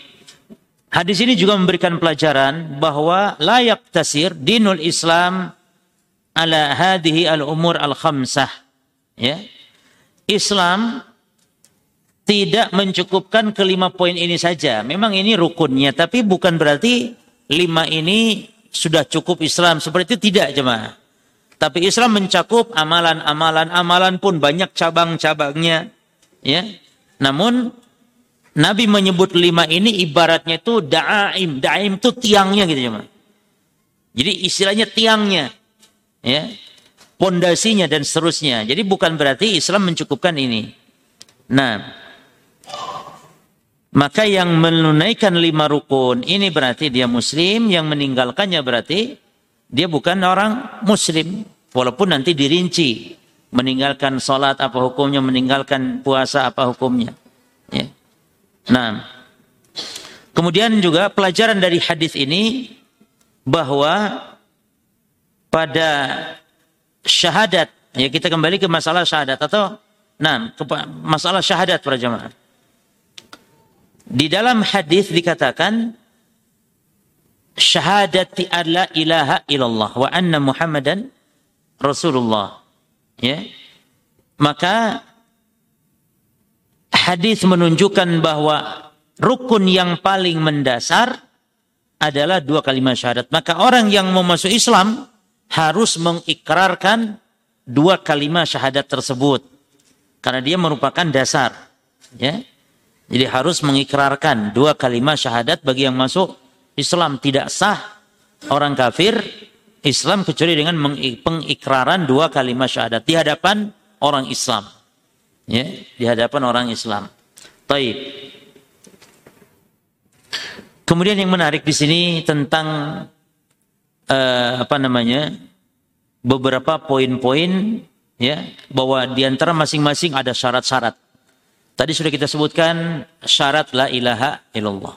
Hadis ini juga memberikan pelajaran bahwa layak tasir dinul Islam ala hadhihi al-umur al-khamsah. Ya. Islam tidak mencukupkan kelima poin ini saja. Memang ini rukunnya, tapi bukan berarti lima ini sudah cukup Islam. Seperti itu tidak jemaah. Tapi Islam mencakup amalan-amalan, amalan pun banyak cabang-cabangnya. Ya. Namun Nabi menyebut lima ini ibaratnya itu da'aim. Da'aim itu tiangnya gitu ya. Jadi istilahnya tiangnya. ya Pondasinya dan seterusnya. Jadi bukan berarti Islam mencukupkan ini. Nah, maka yang menunaikan lima rukun ini berarti dia muslim, yang meninggalkannya berarti dia bukan orang muslim. Walaupun nanti dirinci meninggalkan sholat apa hukumnya, meninggalkan puasa apa hukumnya. Ya. Nah, kemudian juga pelajaran dari hadis ini bahwa pada syahadat, ya kita kembali ke masalah syahadat atau nah, masalah syahadat para jemaah. Di dalam hadis dikatakan syahadati alla ilaha illallah wa anna muhammadan rasulullah. Ya. Maka hadis menunjukkan bahwa rukun yang paling mendasar adalah dua kalimat syahadat. Maka orang yang mau masuk Islam harus mengikrarkan dua kalimat syahadat tersebut. Karena dia merupakan dasar. Ya. Jadi harus mengikrarkan dua kalimat syahadat bagi yang masuk Islam. Tidak sah orang kafir Islam kecuali dengan pengikraran dua kalimat syahadat di hadapan orang Islam ya di hadapan orang Islam. Taib. Kemudian yang menarik di sini tentang uh, apa namanya beberapa poin-poin ya bahwa di antara masing-masing ada syarat-syarat. Tadi sudah kita sebutkan syarat la ilaha illallah.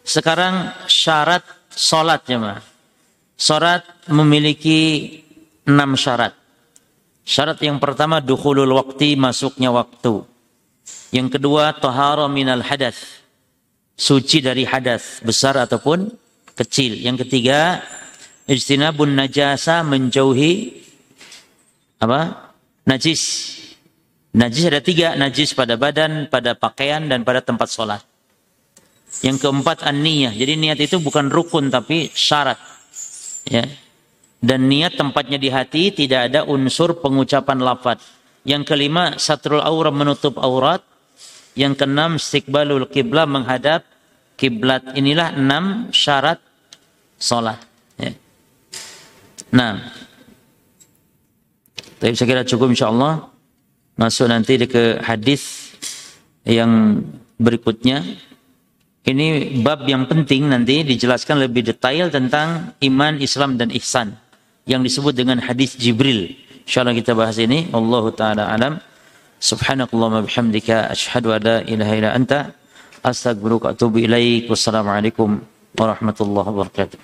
Sekarang syarat salat jemaah. Salat memiliki enam syarat. Syarat yang pertama dukhulul waqti masuknya waktu. Yang kedua tahara minal hadas. Suci dari hadas besar ataupun kecil. Yang ketiga ijtinabun najasa menjauhi apa? Najis. Najis ada tiga, najis pada badan, pada pakaian, dan pada tempat sholat. Yang keempat an-niyah. Jadi niat itu bukan rukun tapi syarat. Ya. Dan niat tempatnya di hati tidak ada unsur pengucapan lafaz. Yang kelima satrul aurat menutup aurat. Yang keenam istiqbalul kiblat menghadap kiblat. Inilah enam syarat sholat. Ya. Nah, tapi saya kira cukup insya Allah masuk nanti ke hadis yang berikutnya. Ini bab yang penting nanti dijelaskan lebih detail tentang iman, Islam dan ihsan yang disebut dengan hadis Jibril. Insyaallah kita bahas ini. Allah taala alam. Subhanakallahumma bihamdika asyhadu an la ilaha illa anta astaghfiruka wa atubu ilaik. Wassalamualaikum warahmatullahi wabarakatuh.